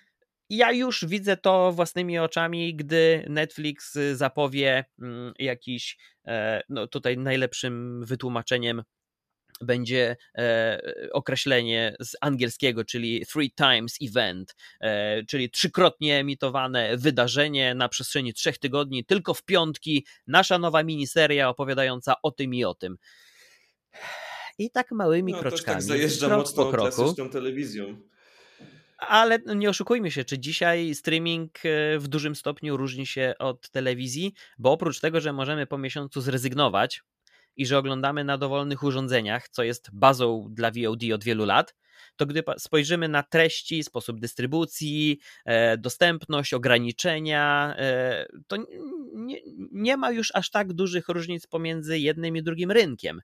Speaker 1: ja już widzę to własnymi oczami, gdy Netflix zapowie mm, jakiś, no tutaj najlepszym wytłumaczeniem będzie e, określenie z angielskiego, czyli three times event, e, czyli trzykrotnie emitowane wydarzenie na przestrzeni trzech tygodni, tylko w piątki, nasza nowa miniseria opowiadająca o tym i o tym. I tak małymi no, kroczkami. Tak
Speaker 2: zajeżdża krok mocno po kroku. telewizją.
Speaker 1: Ale nie oszukujmy się, czy dzisiaj streaming e, w dużym stopniu różni się od telewizji, bo oprócz tego, że możemy po miesiącu zrezygnować i że oglądamy na dowolnych urządzeniach, co jest bazą dla VOD od wielu lat, to gdy spojrzymy na treści, sposób dystrybucji, e, dostępność, ograniczenia, e, to nie, nie ma już aż tak dużych różnic pomiędzy jednym i drugim rynkiem.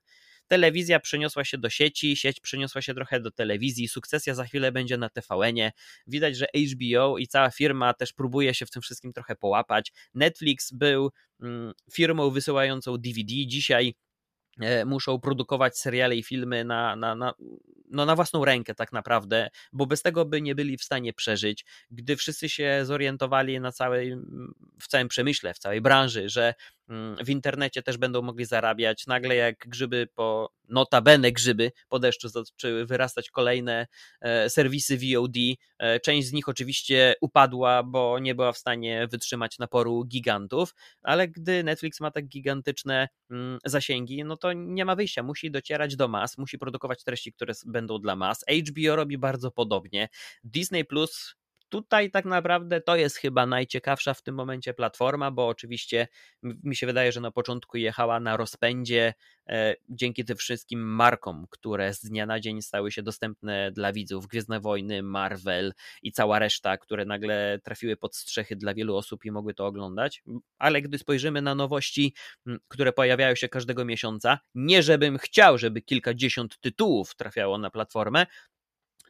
Speaker 1: Telewizja przeniosła się do sieci, sieć przeniosła się trochę do telewizji, sukcesja za chwilę będzie na TVN-ie. Widać, że HBO i cała firma też próbuje się w tym wszystkim trochę połapać. Netflix był mm, firmą wysyłającą DVD, dzisiaj muszą produkować seriale i filmy na, na, na, no na własną rękę tak naprawdę, bo bez tego by nie byli w stanie przeżyć. Gdy wszyscy się zorientowali na całej, w całym przemyśle, w całej branży, że mm, w internecie też będą mogli zarabiać, nagle jak grzyby po, notabene grzyby po deszczu zaczęły wyrastać kolejne e, serwisy VOD. E, część z nich oczywiście upadła, bo nie była w stanie wytrzymać naporu gigantów, ale gdy Netflix ma tak gigantyczne mm, zasięgi, no to nie ma wyjścia, musi docierać do mas, musi produkować treści, które będą dla mas. HBO robi bardzo podobnie. Disney Plus tutaj tak naprawdę to jest chyba najciekawsza w tym momencie platforma, bo oczywiście mi się wydaje, że na początku jechała na rozpędzie e, dzięki tym wszystkim markom, które z dnia na dzień stały się dostępne dla widzów. Gwiezdne Wojny, Marvel i cała reszta, które nagle trafiły pod strzechy dla wielu osób i mogły to oglądać. Ale gdy spojrzymy na nowości, które pojawiają się każdego miesiąca, nie żebym chciał, żeby kilkadziesiąt tytułów trafiało na platformę,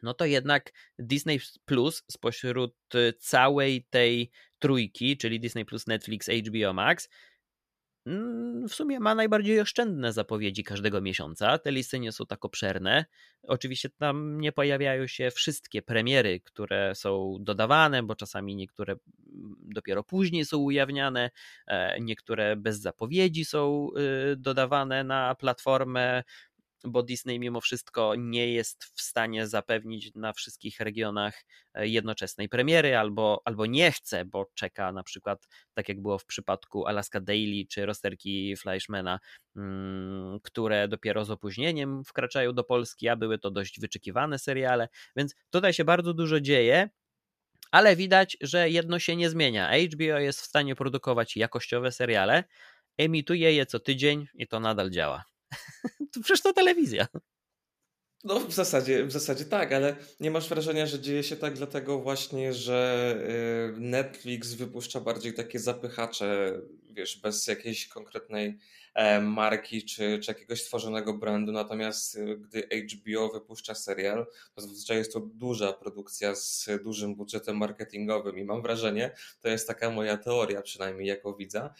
Speaker 1: no to jednak Disney Plus spośród y, całej tej trójki, czyli Disney Plus, Netflix, HBO Max, mm, w sumie ma najbardziej oszczędne zapowiedzi każdego miesiąca. Te listy nie są tak obszerne. Oczywiście tam nie pojawiają się wszystkie premiery, które są dodawane, bo czasami niektóre mm, dopiero później są ujawniane, e, niektóre bez zapowiedzi są y, dodawane na platformę bo Disney mimo wszystko nie jest w stanie zapewnić na wszystkich regionach e, jednoczesnej premiery, albo, albo nie chce, bo czeka na przykład, tak jak było w przypadku Alaska Daily czy Rosterki Fleischmana, mm, które dopiero z opóźnieniem wkraczają do Polski, a były to dość wyczekiwane seriale, więc tutaj się bardzo dużo dzieje. Ale widać, że jedno się nie zmienia. HBO jest w stanie produkować jakościowe seriale, emituje je co tydzień i to nadal działa. (laughs) przecież to telewizja.
Speaker 2: No w zasadzie, w zasadzie tak, ale nie masz wrażenia, że dzieje się tak dlatego właśnie, że y, Netflix wypuszcza bardziej takie zapychacze, wiesz, bez jakiejś konkretnej e, marki czy, czy jakiegoś stworzonego brandu, natomiast y, gdy HBO wypuszcza serial, to zazwyczaj jest to duża produkcja z dużym budżetem marketingowym i mam wrażenie, to jest taka moja teoria przynajmniej, jaką widzę,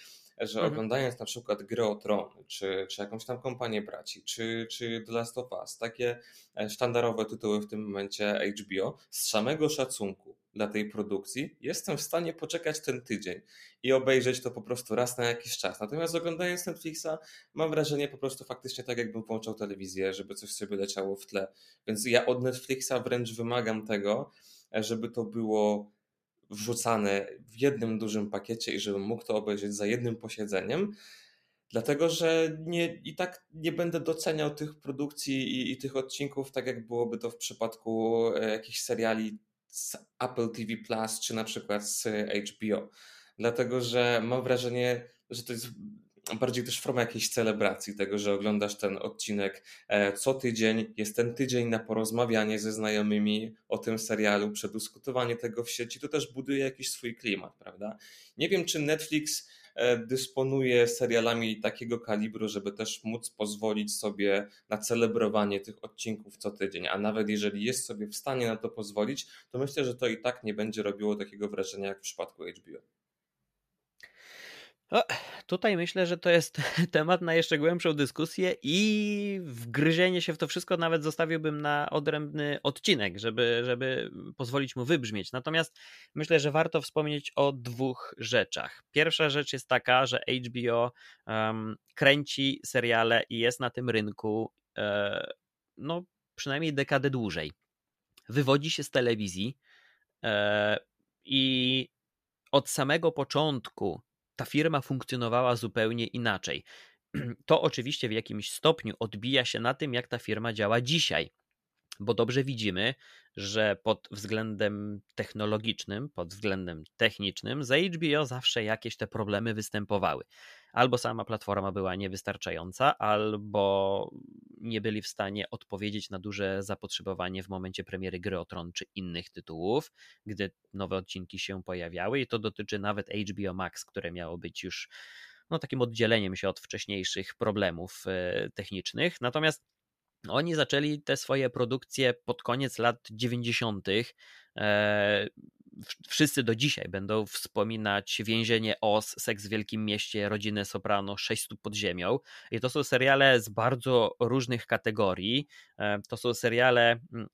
Speaker 2: że mhm. oglądając na przykład Gry o Tron, czy, czy jakąś tam kompanię braci, czy, czy The Last of Us, takie e, sztandarowe tytuły w tym momencie HBO, z samego szacunku dla tej produkcji, jestem w stanie poczekać ten tydzień i obejrzeć to po prostu raz na jakiś czas. Natomiast oglądając Netflixa, mam wrażenie po prostu faktycznie tak, jakbym włączał telewizję, żeby coś sobie leciało w tle. Więc ja od Netflixa wręcz wymagam tego, żeby to było wrzucane w jednym dużym pakiecie i żebym mógł to obejrzeć za jednym posiedzeniem. Dlatego, że nie, i tak nie będę doceniał tych produkcji i, i tych odcinków, tak jak byłoby to w przypadku e, jakichś seriali z Apple TV Plus czy na przykład z HBO. Dlatego, że mam wrażenie, że to jest bardziej też forma jakiejś celebracji tego, że oglądasz ten odcinek e, co tydzień. Jest ten tydzień na porozmawianie ze znajomymi o tym serialu, przedyskutowanie tego w sieci. To też buduje jakiś swój klimat, prawda? Nie wiem, czy Netflix e, dysponuje serialami takiego kalibru, żeby też móc pozwolić sobie na celebrowanie tych odcinków co tydzień, a nawet jeżeli jest sobie w stanie na to pozwolić, to myślę, że to i tak nie będzie robiło takiego wrażenia jak w przypadku HBO.
Speaker 1: No, tutaj myślę, że to jest (laughs) temat na jeszcze głębszą dyskusję i wgryzienie się w to wszystko nawet zostawiłbym na odrębny odcinek, żeby, żeby pozwolić mu wybrzmieć. Natomiast myślę, że warto wspomnieć o dwóch rzeczach. Pierwsza rzecz jest taka, że HBO um, kręci seriale i jest na tym rynku e, no, przynajmniej dekadę dłużej. Wywodzi się z telewizji e, i od samego początku ta firma funkcjonowała zupełnie inaczej. (clears throat) To oczywiście w jakimś stopniu odbija się na tym, jak ta firma działa dzisiaj, bo dobrze widzimy, że pod względem technologicznym, pod względem technicznym, za HBO zawsze jakieś te problemy występowały albo sama platforma była niewystarczająca, albo nie byli w stanie odpowiedzieć na duże zapotrzebowanie w momencie premiery Gry o Tron czy innych tytułów, gdy nowe odcinki się pojawiały i to dotyczy nawet HBO Max, które miało być już no, takim oddzieleniem się od wcześniejszych problemów e, technicznych. Natomiast oni zaczęli te swoje produkcje pod koniec lat 90 wszyscy do dzisiaj będą wspominać Więzienie Os, Seks w Wielkim Mieście, Rodzinę Soprano, Sześć stóp pod ziemią. I to są seriale z bardzo różnych kategorii. E, to są seriale mm,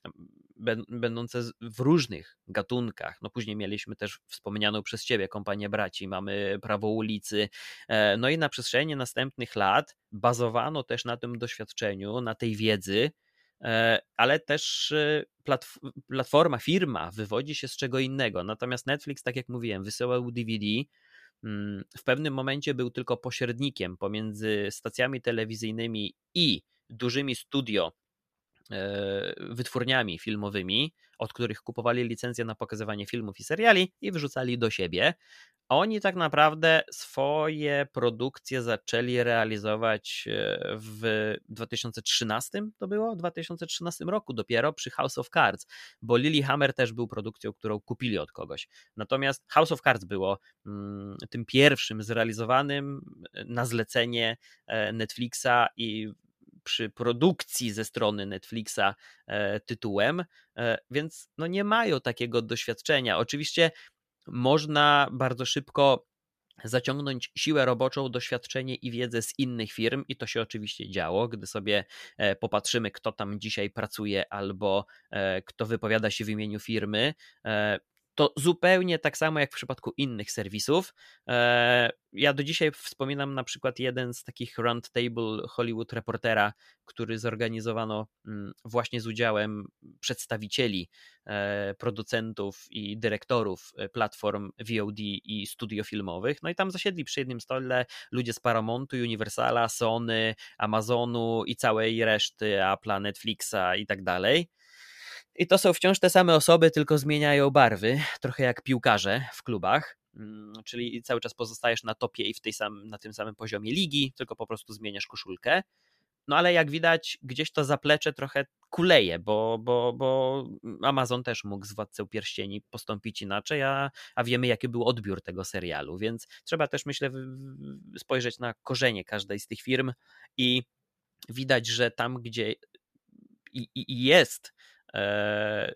Speaker 1: będące w różnych gatunkach. No później mieliśmy też wspomnianą przez ciebie kompanię braci, mamy Prawo ulicy. E, no i na przestrzeni następnych lat bazowano też na tym doświadczeniu, na tej wiedzy, ale też e, platforma, firma wywodzi się z czego innego. Natomiast Netflix, tak jak mówiłem, wysyłał DVD. Mm, w pewnym momencie był tylko pośrednikiem pomiędzy stacjami telewizyjnymi i dużymi studio e, wytwórniami filmowymi, od których kupowali licencje na pokazywanie filmów i seriali i wrzucali do siebie. Oni tak naprawdę swoje produkcje zaczęli realizować e, w 2013, to było? W 2013 roku dopiero przy House of Cards, bo Lilyhammer też był produkcją, którą kupili od kogoś. Natomiast House of Cards było mm, tym pierwszym zrealizowanym e, na zlecenie e, Netflixa i przy produkcji ze strony Netflixa tytułem, więc no nie mają takiego doświadczenia. Oczywiście można bardzo szybko zaciągnąć siłę roboczą, doświadczenie i wiedzę z innych firm, i to się oczywiście działo, gdy sobie e, popatrzymy, kto tam dzisiaj pracuje albo e, kto wypowiada się w imieniu firmy. To zupełnie tak samo jak w przypadku innych serwisów. E, ja do dzisiaj wspominam na przykład jeden z takich roundtable Hollywood Reportera, który zorganizowano mm, właśnie z udziałem przedstawicieli e, producentów i dyrektorów e, platform VOD i studio filmowych. No i tam zasiedli przy jednym stole ludzie z Paramountu, Universala, Sony, Amazonu i całej reszty Apple'a, Netflixa i tak dalej. I to są wciąż te same osoby, tylko zmieniają barwy, trochę jak piłkarze w klubach. Mm, czyli cały czas pozostajesz na topie i w tej sam, na tym samym poziomie ligi, tylko po prostu zmieniasz koszulkę. No ale jak widać, gdzieś to zaplecze trochę kuleje, bo, bo, bo Amazon też mógł z Władcą Pierścieni postąpić inaczej, a, a wiemy, jaki był odbiór tego serialu, więc trzeba też, myślę, spojrzeć na korzenie każdej z tych firm i widać, że tam, gdzie i, i jest E,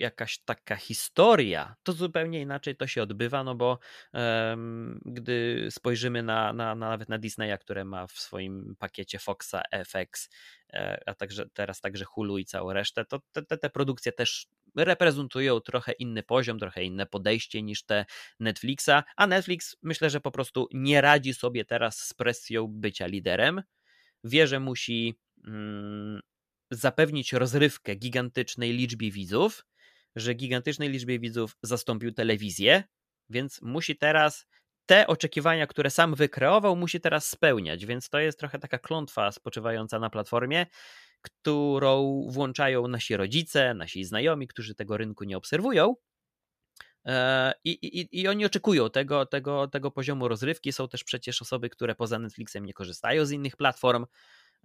Speaker 1: jakaś taka historia, to zupełnie inaczej to się odbywa, no bo um, gdy spojrzymy na, na, na, nawet na Disneya, które ma w swoim pakiecie Foxa, FX, e, a także teraz także Hulu i całą resztę, to te, te, te produkcje też reprezentują trochę inny poziom, trochę inne podejście niż te Netflixa, a Netflix myślę, że po prostu nie radzi sobie teraz z presją bycia liderem. Wie, że musi mm, zapewnić rozrywkę gigantycznej liczbie widzów, że gigantycznej liczbie widzów zastąpił telewizję, więc musi teraz te oczekiwania, które sam wykreował, musi teraz spełniać, więc to jest trochę taka klątwa spoczywająca na platformie, którą włączają nasi rodzice, nasi znajomi, którzy tego rynku nie obserwują. E, I, i, I oni oczekują tego, tego, tego poziomu rozrywki. Są też przecież osoby, które poza Netflixem nie korzystają z innych platform,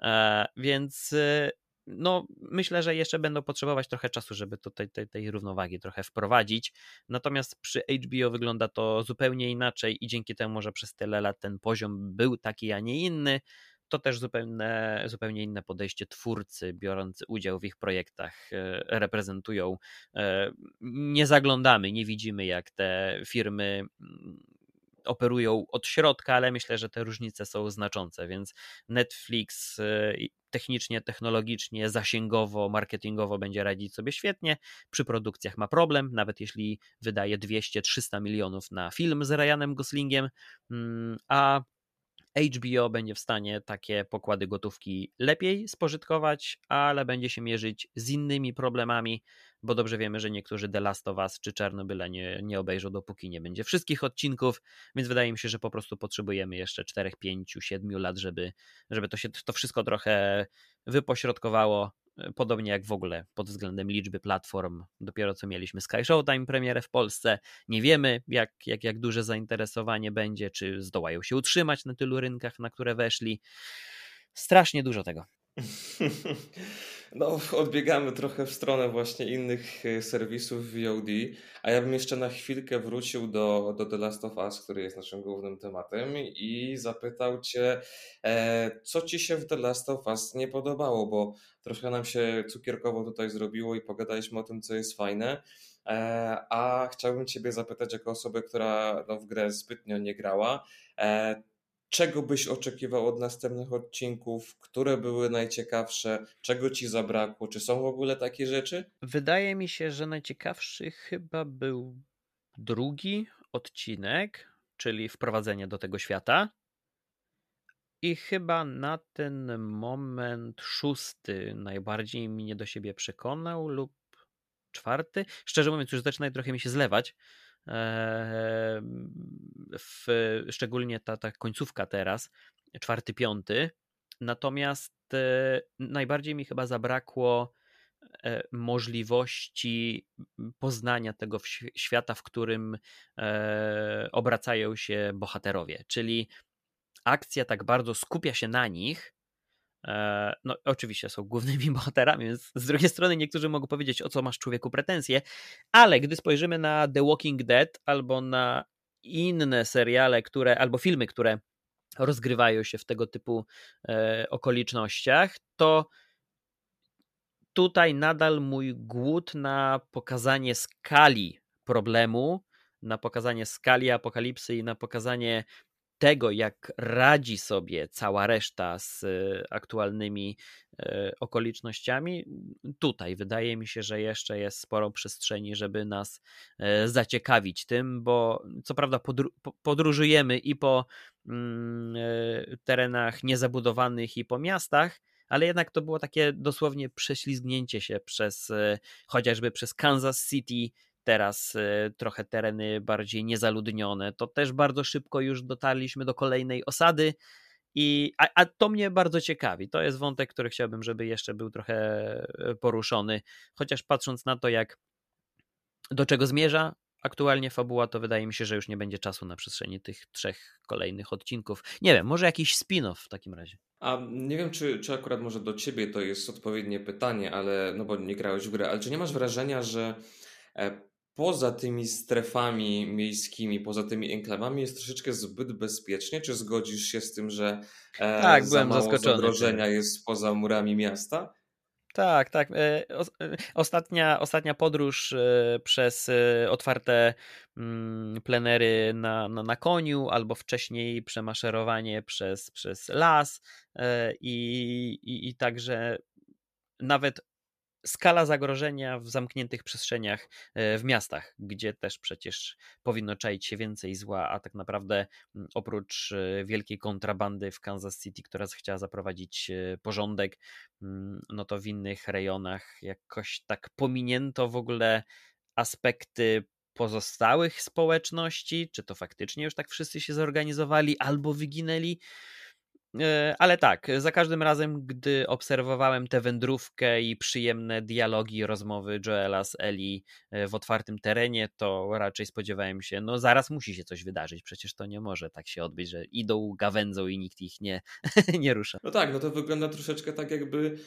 Speaker 1: e, więc e, no, myślę, że jeszcze będą potrzebować trochę czasu, żeby tutaj tej, tej równowagi trochę wprowadzić. Natomiast przy HBO wygląda to zupełnie inaczej i dzięki temu, że przez tyle lat ten poziom był taki, a nie inny, to też zupełnie, zupełnie inne podejście twórcy biorący udział w ich projektach e, reprezentują. E, nie zaglądamy, nie widzimy, jak te firmy mm, operują od środka, ale myślę, że te różnice są znaczące, więc Netflix e, technicznie, technologicznie, zasięgowo, marketingowo będzie radzić sobie świetnie. Przy produkcjach ma problem, nawet jeśli wydaje 200-300 milionów na film z Ryanem Goslingiem, mm, a HBO będzie w stanie takie pokłady gotówki lepiej spożytkować, ale będzie się mierzyć z innymi problemami, bo dobrze wiemy, że niektórzy The Last of Us czy Czarnobyla nie, nie obejrzą, dopóki nie będzie wszystkich odcinków, więc wydaje mi się, że po prostu potrzebujemy jeszcze 4, 5, 7 lat, żeby, żeby to się to wszystko trochę wypośrodkowało, podobnie jak w ogóle pod względem liczby platform. Dopiero co mieliśmy Sky Showtime premierę w Polsce. Nie wiemy, jak, jak, jak duże zainteresowanie będzie, czy zdołają się utrzymać na tylu rynkach, na które weszli. Strasznie dużo tego. (laughs)
Speaker 2: No, odbiegamy trochę w stronę właśnie innych e, serwisów VOD, a ja bym jeszcze na chwilkę wrócił do, do The Last of Us, który jest naszym głównym tematem i zapytał Cię, e, co Ci się w The Last of Us nie podobało, bo trochę nam się cukierkowo tutaj zrobiło i pogadaliśmy o tym, co jest fajne, e, a chciałbym Ciebie zapytać jako osobę, która no, w grę zbytnio nie grała, e, czego byś oczekiwał od następnych odcinków, które były najciekawsze, czego ci zabrakło, czy są w ogóle takie rzeczy?
Speaker 1: Wydaje mi się, że najciekawszy chyba był drugi odcinek, czyli wprowadzenie do tego świata. I chyba na ten moment szósty najbardziej mnie do siebie przekonał, lub czwarty. Szczerze mówiąc, już zaczyna trochę mi się zlewać, w, szczególnie ta, ta końcówka teraz, czwarty, piąty. Natomiast e, najbardziej mi chyba zabrakło e, możliwości poznania tego świata, w którym e, obracają się bohaterowie. Czyli akcja tak bardzo skupia się na nich, E, no, oczywiście są głównymi (laughs) bohaterami, więc z drugiej strony niektórzy mogą powiedzieć, o co masz człowieku pretensje, ale gdy spojrzymy na The Walking Dead albo na inne seriale, które, albo filmy, które rozgrywają się w tego typu e, okolicznościach, to tutaj nadal mój głód na pokazanie skali problemu, na pokazanie skali apokalipsy i na pokazanie tego, jak radzi sobie cała reszta z e, aktualnymi e, okolicznościami, tutaj wydaje mi się, że jeszcze jest sporo przestrzeni, żeby nas e, zaciekawić tym, bo co prawda podróżujemy i po mm, terenach niezabudowanych, i po miastach, ale jednak to było takie dosłownie prześlizgnięcie się przez chociażby przez Kansas City, teraz y, trochę tereny bardziej niezaludnione, to też bardzo szybko już dotarliśmy do kolejnej osady. I, a, a to mnie bardzo ciekawi. To jest wątek, który chciałbym, żeby jeszcze był trochę e, poruszony. Chociaż patrząc na to, jak do czego zmierza aktualnie fabuła, to wydaje mi się, że już nie będzie czasu na przestrzeni tych trzech kolejnych odcinków. Nie wiem, może jakiś spin-off w takim razie.
Speaker 2: A nie wiem, czy, czy akurat może do ciebie to jest odpowiednie pytanie, ale no bo nie grałeś w grę, ale czy nie masz wrażenia, że e, poza tymi strefami miejskimi, poza tymi enklawami jest troszeczkę zbyt bezpiecznie? Czy zgodzisz się z tym, że e, tak, za byłem mało zaskoczony. zagrożenia jest poza murami miasta?
Speaker 1: Tak, tak. E, e, ostatnia, ostatnia podróż e, przez otwarte mm, plenery na, na, na koniu, albo wcześniej przemaszerowanie przez, przez las i, i, i także nawet skala zagrożenia w zamkniętych przestrzeniach w miastach, gdzie też przecież powinno czaić się więcej zła, a tak naprawdę mm, oprócz wielkiej kontrabandy w Kansas City, która chciała zaprowadzić porządek, mm, no to w innych rejonach jakoś tak pominięto w ogóle aspekty pozostałych społeczności, czy to faktycznie już tak wszyscy się zorganizowali albo wyginęli. E, ale tak, za każdym razem, gdy obserwowałem tę wędrówkę i przyjemne dialogi, rozmowy Joela z Eli e, w otwartym terenie, to raczej spodziewałem się, no zaraz musi się coś wydarzyć, przecież to nie może tak się odbyć, że idą, gawędzą i nikt ich nie, (laughs) nie rusza.
Speaker 2: No tak, no to wygląda troszeczkę tak jakby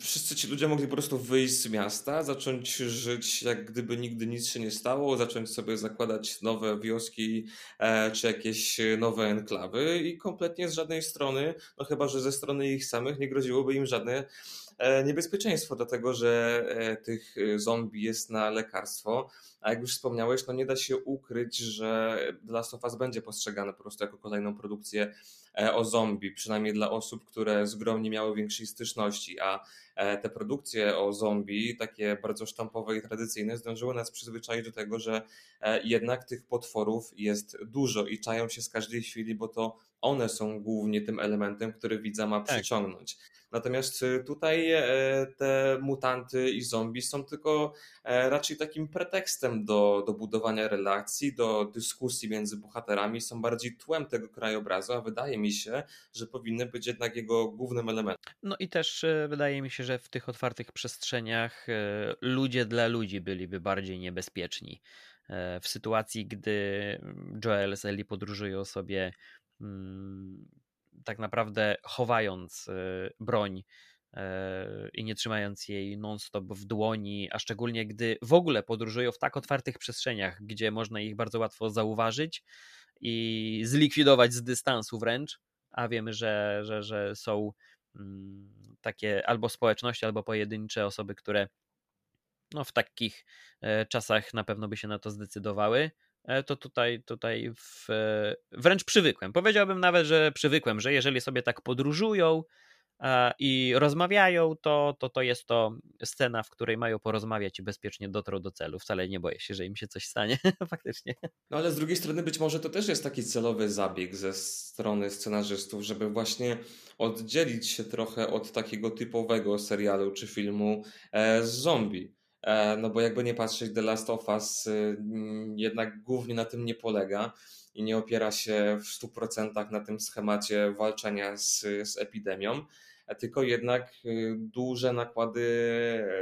Speaker 2: wszyscy ci ludzie mogli po prostu wyjść z miasta, zacząć żyć jak gdyby nigdy nic się nie stało, zacząć sobie zakładać nowe wioski e, czy jakieś nowe enklawy i kompletnie z żadnej strony, no chyba, że ze strony ich samych nie groziłoby im żadne niebezpieczeństwo, dlatego że e, tych zombie jest na lekarstwo. A jak już wspomniałeś, no nie da się ukryć, że The Last of Us będzie postrzegane po prostu jako kolejną produkcję e, o zombie, przynajmniej dla osób, które z grą nie miały większej styczności, a e, te produkcje o zombie, takie bardzo sztampowe i tradycyjne, zdążyły nas przyzwyczaić do tego, że e, jednak tych potworów jest dużo i czają się z każdej chwili, bo to one są głównie tym elementem, który widza ma tak. przyciągnąć. Tak. Natomiast y, tutaj e, te mutanty i zombie są tylko e, raczej takim pretekstem do, do budowania relacji, do dyskusji między bohaterami, są bardziej tłem tego krajobrazu, a wydaje mi się, że powinny być jednak jego głównym elementem.
Speaker 1: No i też e, wydaje mi się, że w tych otwartych przestrzeniach ludzie dla ludzi byliby bardziej niebezpieczni. W sytuacji, gdy Joel z Ellie podróżują sobie tak naprawdę chowając e, broń e, i nie trzymając jej non-stop w dłoni, a szczególnie gdy w ogóle podróżują w tak otwartych przestrzeniach, gdzie można ich bardzo łatwo zauważyć i zlikwidować z dystansu wręcz, a wiemy, że, że, że są mm, takie albo społeczności, albo pojedyncze osoby, które no, w takich e, czasach na pewno by się na to zdecydowały. E, to tutaj, tutaj w, e, wręcz przywykłem. Powiedziałbym nawet, że przywykłem, że jeżeli sobie tak podróżują e, i rozmawiają, to, to to jest to scena, w której mają porozmawiać i bezpiecznie dotrą do celu. Wcale nie boję się, że im się coś stanie, (laughs) faktycznie.
Speaker 2: No ale z drugiej strony być może to też jest taki celowy zabieg ze strony scenarzystów, żeby właśnie oddzielić się trochę od takiego typowego serialu czy filmu z zombie no bo jakby nie patrzeć, The Last of Us y, jednak głównie na tym nie polega i nie opiera się w 100% na tym schemacie walczenia z, z epidemią, e, tylko jednak y, duże nakłady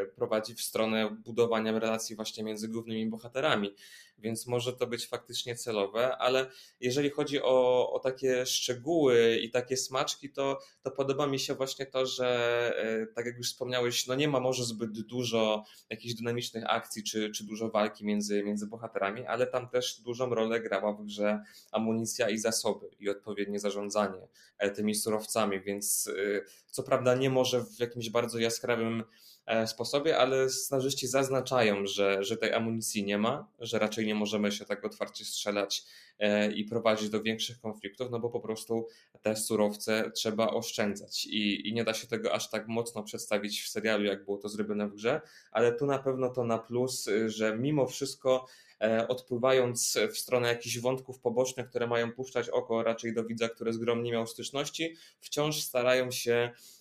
Speaker 2: e, prowadzi w stronę budowania relacji właśnie między głównymi bohaterami więc może to być faktycznie celowe, ale jeżeli chodzi o, o takie szczegóły i takie smaczki, to, to podoba mi się właśnie to, że e, tak jak już wspomniałeś, no nie ma może zbyt dużo jakichś dynamicznych akcji czy, czy dużo walki między, między bohaterami, ale tam też dużą rolę grała w grze amunicja i zasoby i odpowiednie zarządzanie e, tymi surowcami, więc e, co prawda nie może w jakimś bardzo jaskrawym sposobie, ale scenarzyści zaznaczają, że, że tej amunicji nie ma, że raczej nie możemy się tak otwarcie strzelać e, i prowadzić do większych konfliktów, no bo po prostu te surowce trzeba oszczędzać. I, i nie da się tego aż tak mocno przedstawić w serialu, jak było to zrobione w grze, ale tu na pewno to na plus, że mimo wszystko e, odpływając w stronę jakichś wątków pobocznych, które mają puszczać oko raczej do widza, który z grom nie miał styczności, wciąż starają się E,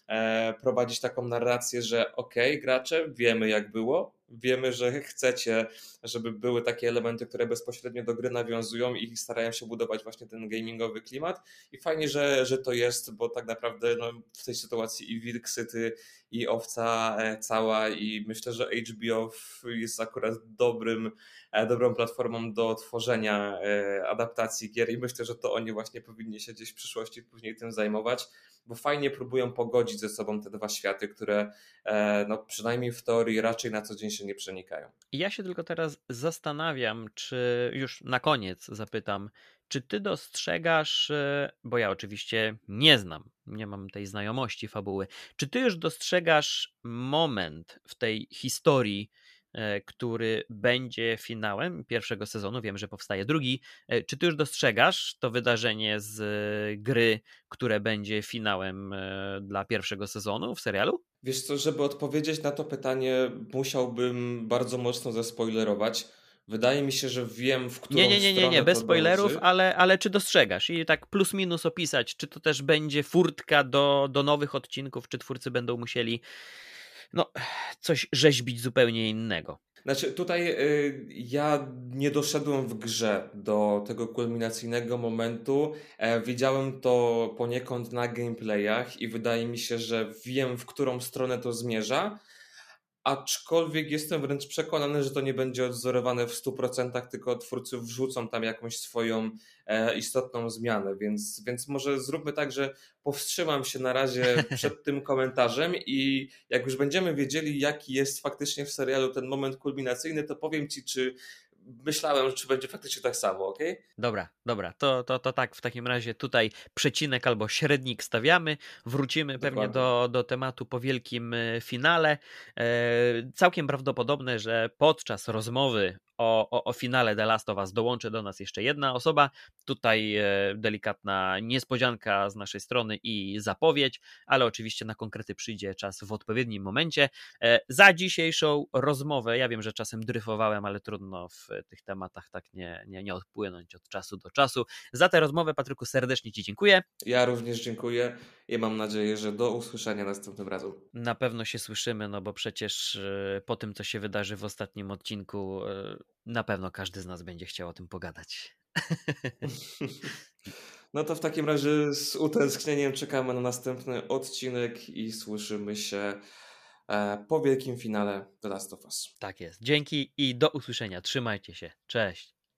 Speaker 2: prowadzić taką narrację, że okej, okay, gracze, wiemy jak było, wiemy, że chcecie, żeby były takie elementy, które bezpośrednio do gry nawiązują i starają się budować właśnie ten gamingowy klimat. I fajnie, że, że to jest, bo tak naprawdę no, w tej sytuacji i Wilk City i Owca e, cała i myślę, że HBO jest akurat dobrym, e, dobrą platformą do tworzenia adaptacji gier i myślę, że to oni właśnie powinni się gdzieś w przyszłości później tym zajmować bo fajnie próbują pogodzić ze sobą te dwa światy, które e, no, przynajmniej w teorii raczej na co dzień się nie przenikają.
Speaker 1: Ja się tylko teraz zastanawiam, czy już na koniec zapytam, czy ty dostrzegasz, e, bo ja oczywiście nie znam nie mam tej znajomości fabuły. Czy ty już dostrzegasz moment w tej historii, e, który będzie finałem pierwszego sezonu? Wiem, że powstaje drugi. E, czy ty już dostrzegasz to wydarzenie z gry, które będzie finałem e, dla pierwszego sezonu w serialu?
Speaker 2: Wiesz co, żeby odpowiedzieć na to pytanie, musiałbym bardzo mocno zaspoilerować Wydaje mi się, że wiem, w którą
Speaker 1: Nie, nie, nie, nie, nie bez spoilerów,
Speaker 2: dąży.
Speaker 1: ale, ale czy dostrzegasz i tak plus minus opisać, czy to też będzie furtka do, do nowych odcinków, czy twórcy będą musieli no, coś rzeźbić zupełnie innego.
Speaker 2: Znaczy, tutaj y, ja nie doszedłem w grze do tego kulminacyjnego momentu. E, widziałem to poniekąd na gameplayach i wydaje mi się, że wiem, w którą stronę to zmierza aczkolwiek jestem wręcz przekonany, że to nie będzie odzorowane w 100%, tylko twórcy wrzucą tam jakąś swoją e, istotną zmianę, więc, więc może zróbmy tak, że powstrzymam się na razie (laughs) przed tym komentarzem i jak już będziemy wiedzieli, jaki jest faktycznie w serialu ten moment kulminacyjny, to powiem Ci, czy myślałem, czy będzie faktycznie tak samo, ok?
Speaker 1: Dobra, dobra, to, to, to tak w takim razie tutaj przecinek albo średnik stawiamy, wrócimy Dokładnie. pewnie do, do tematu po wielkim e, finale. E, całkiem prawdopodobne, że podczas rozmowy o, o, o finale The Last of Us dołączy do nas jeszcze jedna osoba. Tutaj e, delikatna niespodzianka z naszej strony i zapowiedź, ale oczywiście na konkrety przyjdzie czas w odpowiednim momencie. E, za dzisiejszą rozmowę, ja wiem, że czasem dryfowałem, ale trudno w tych tematach tak nie, nie, nie odpłynąć od czasu do czasu. Za tę rozmowę, Patryku, serdecznie Ci dziękuję.
Speaker 2: Ja również dziękuję i mam nadzieję, że do usłyszenia następnym razem.
Speaker 1: Na pewno się słyszymy, no bo przecież e, po tym, co się wydarzy w ostatnim odcinku, na pewno każdy z nas będzie chciał o tym pogadać. (laughs)
Speaker 2: No to w takim razie z utęsknieniem czekamy na następny odcinek i słyszymy się e, po wielkim finale The Last of Us.
Speaker 1: Tak jest. Dzięki i do usłyszenia. Trzymajcie się. Cześć.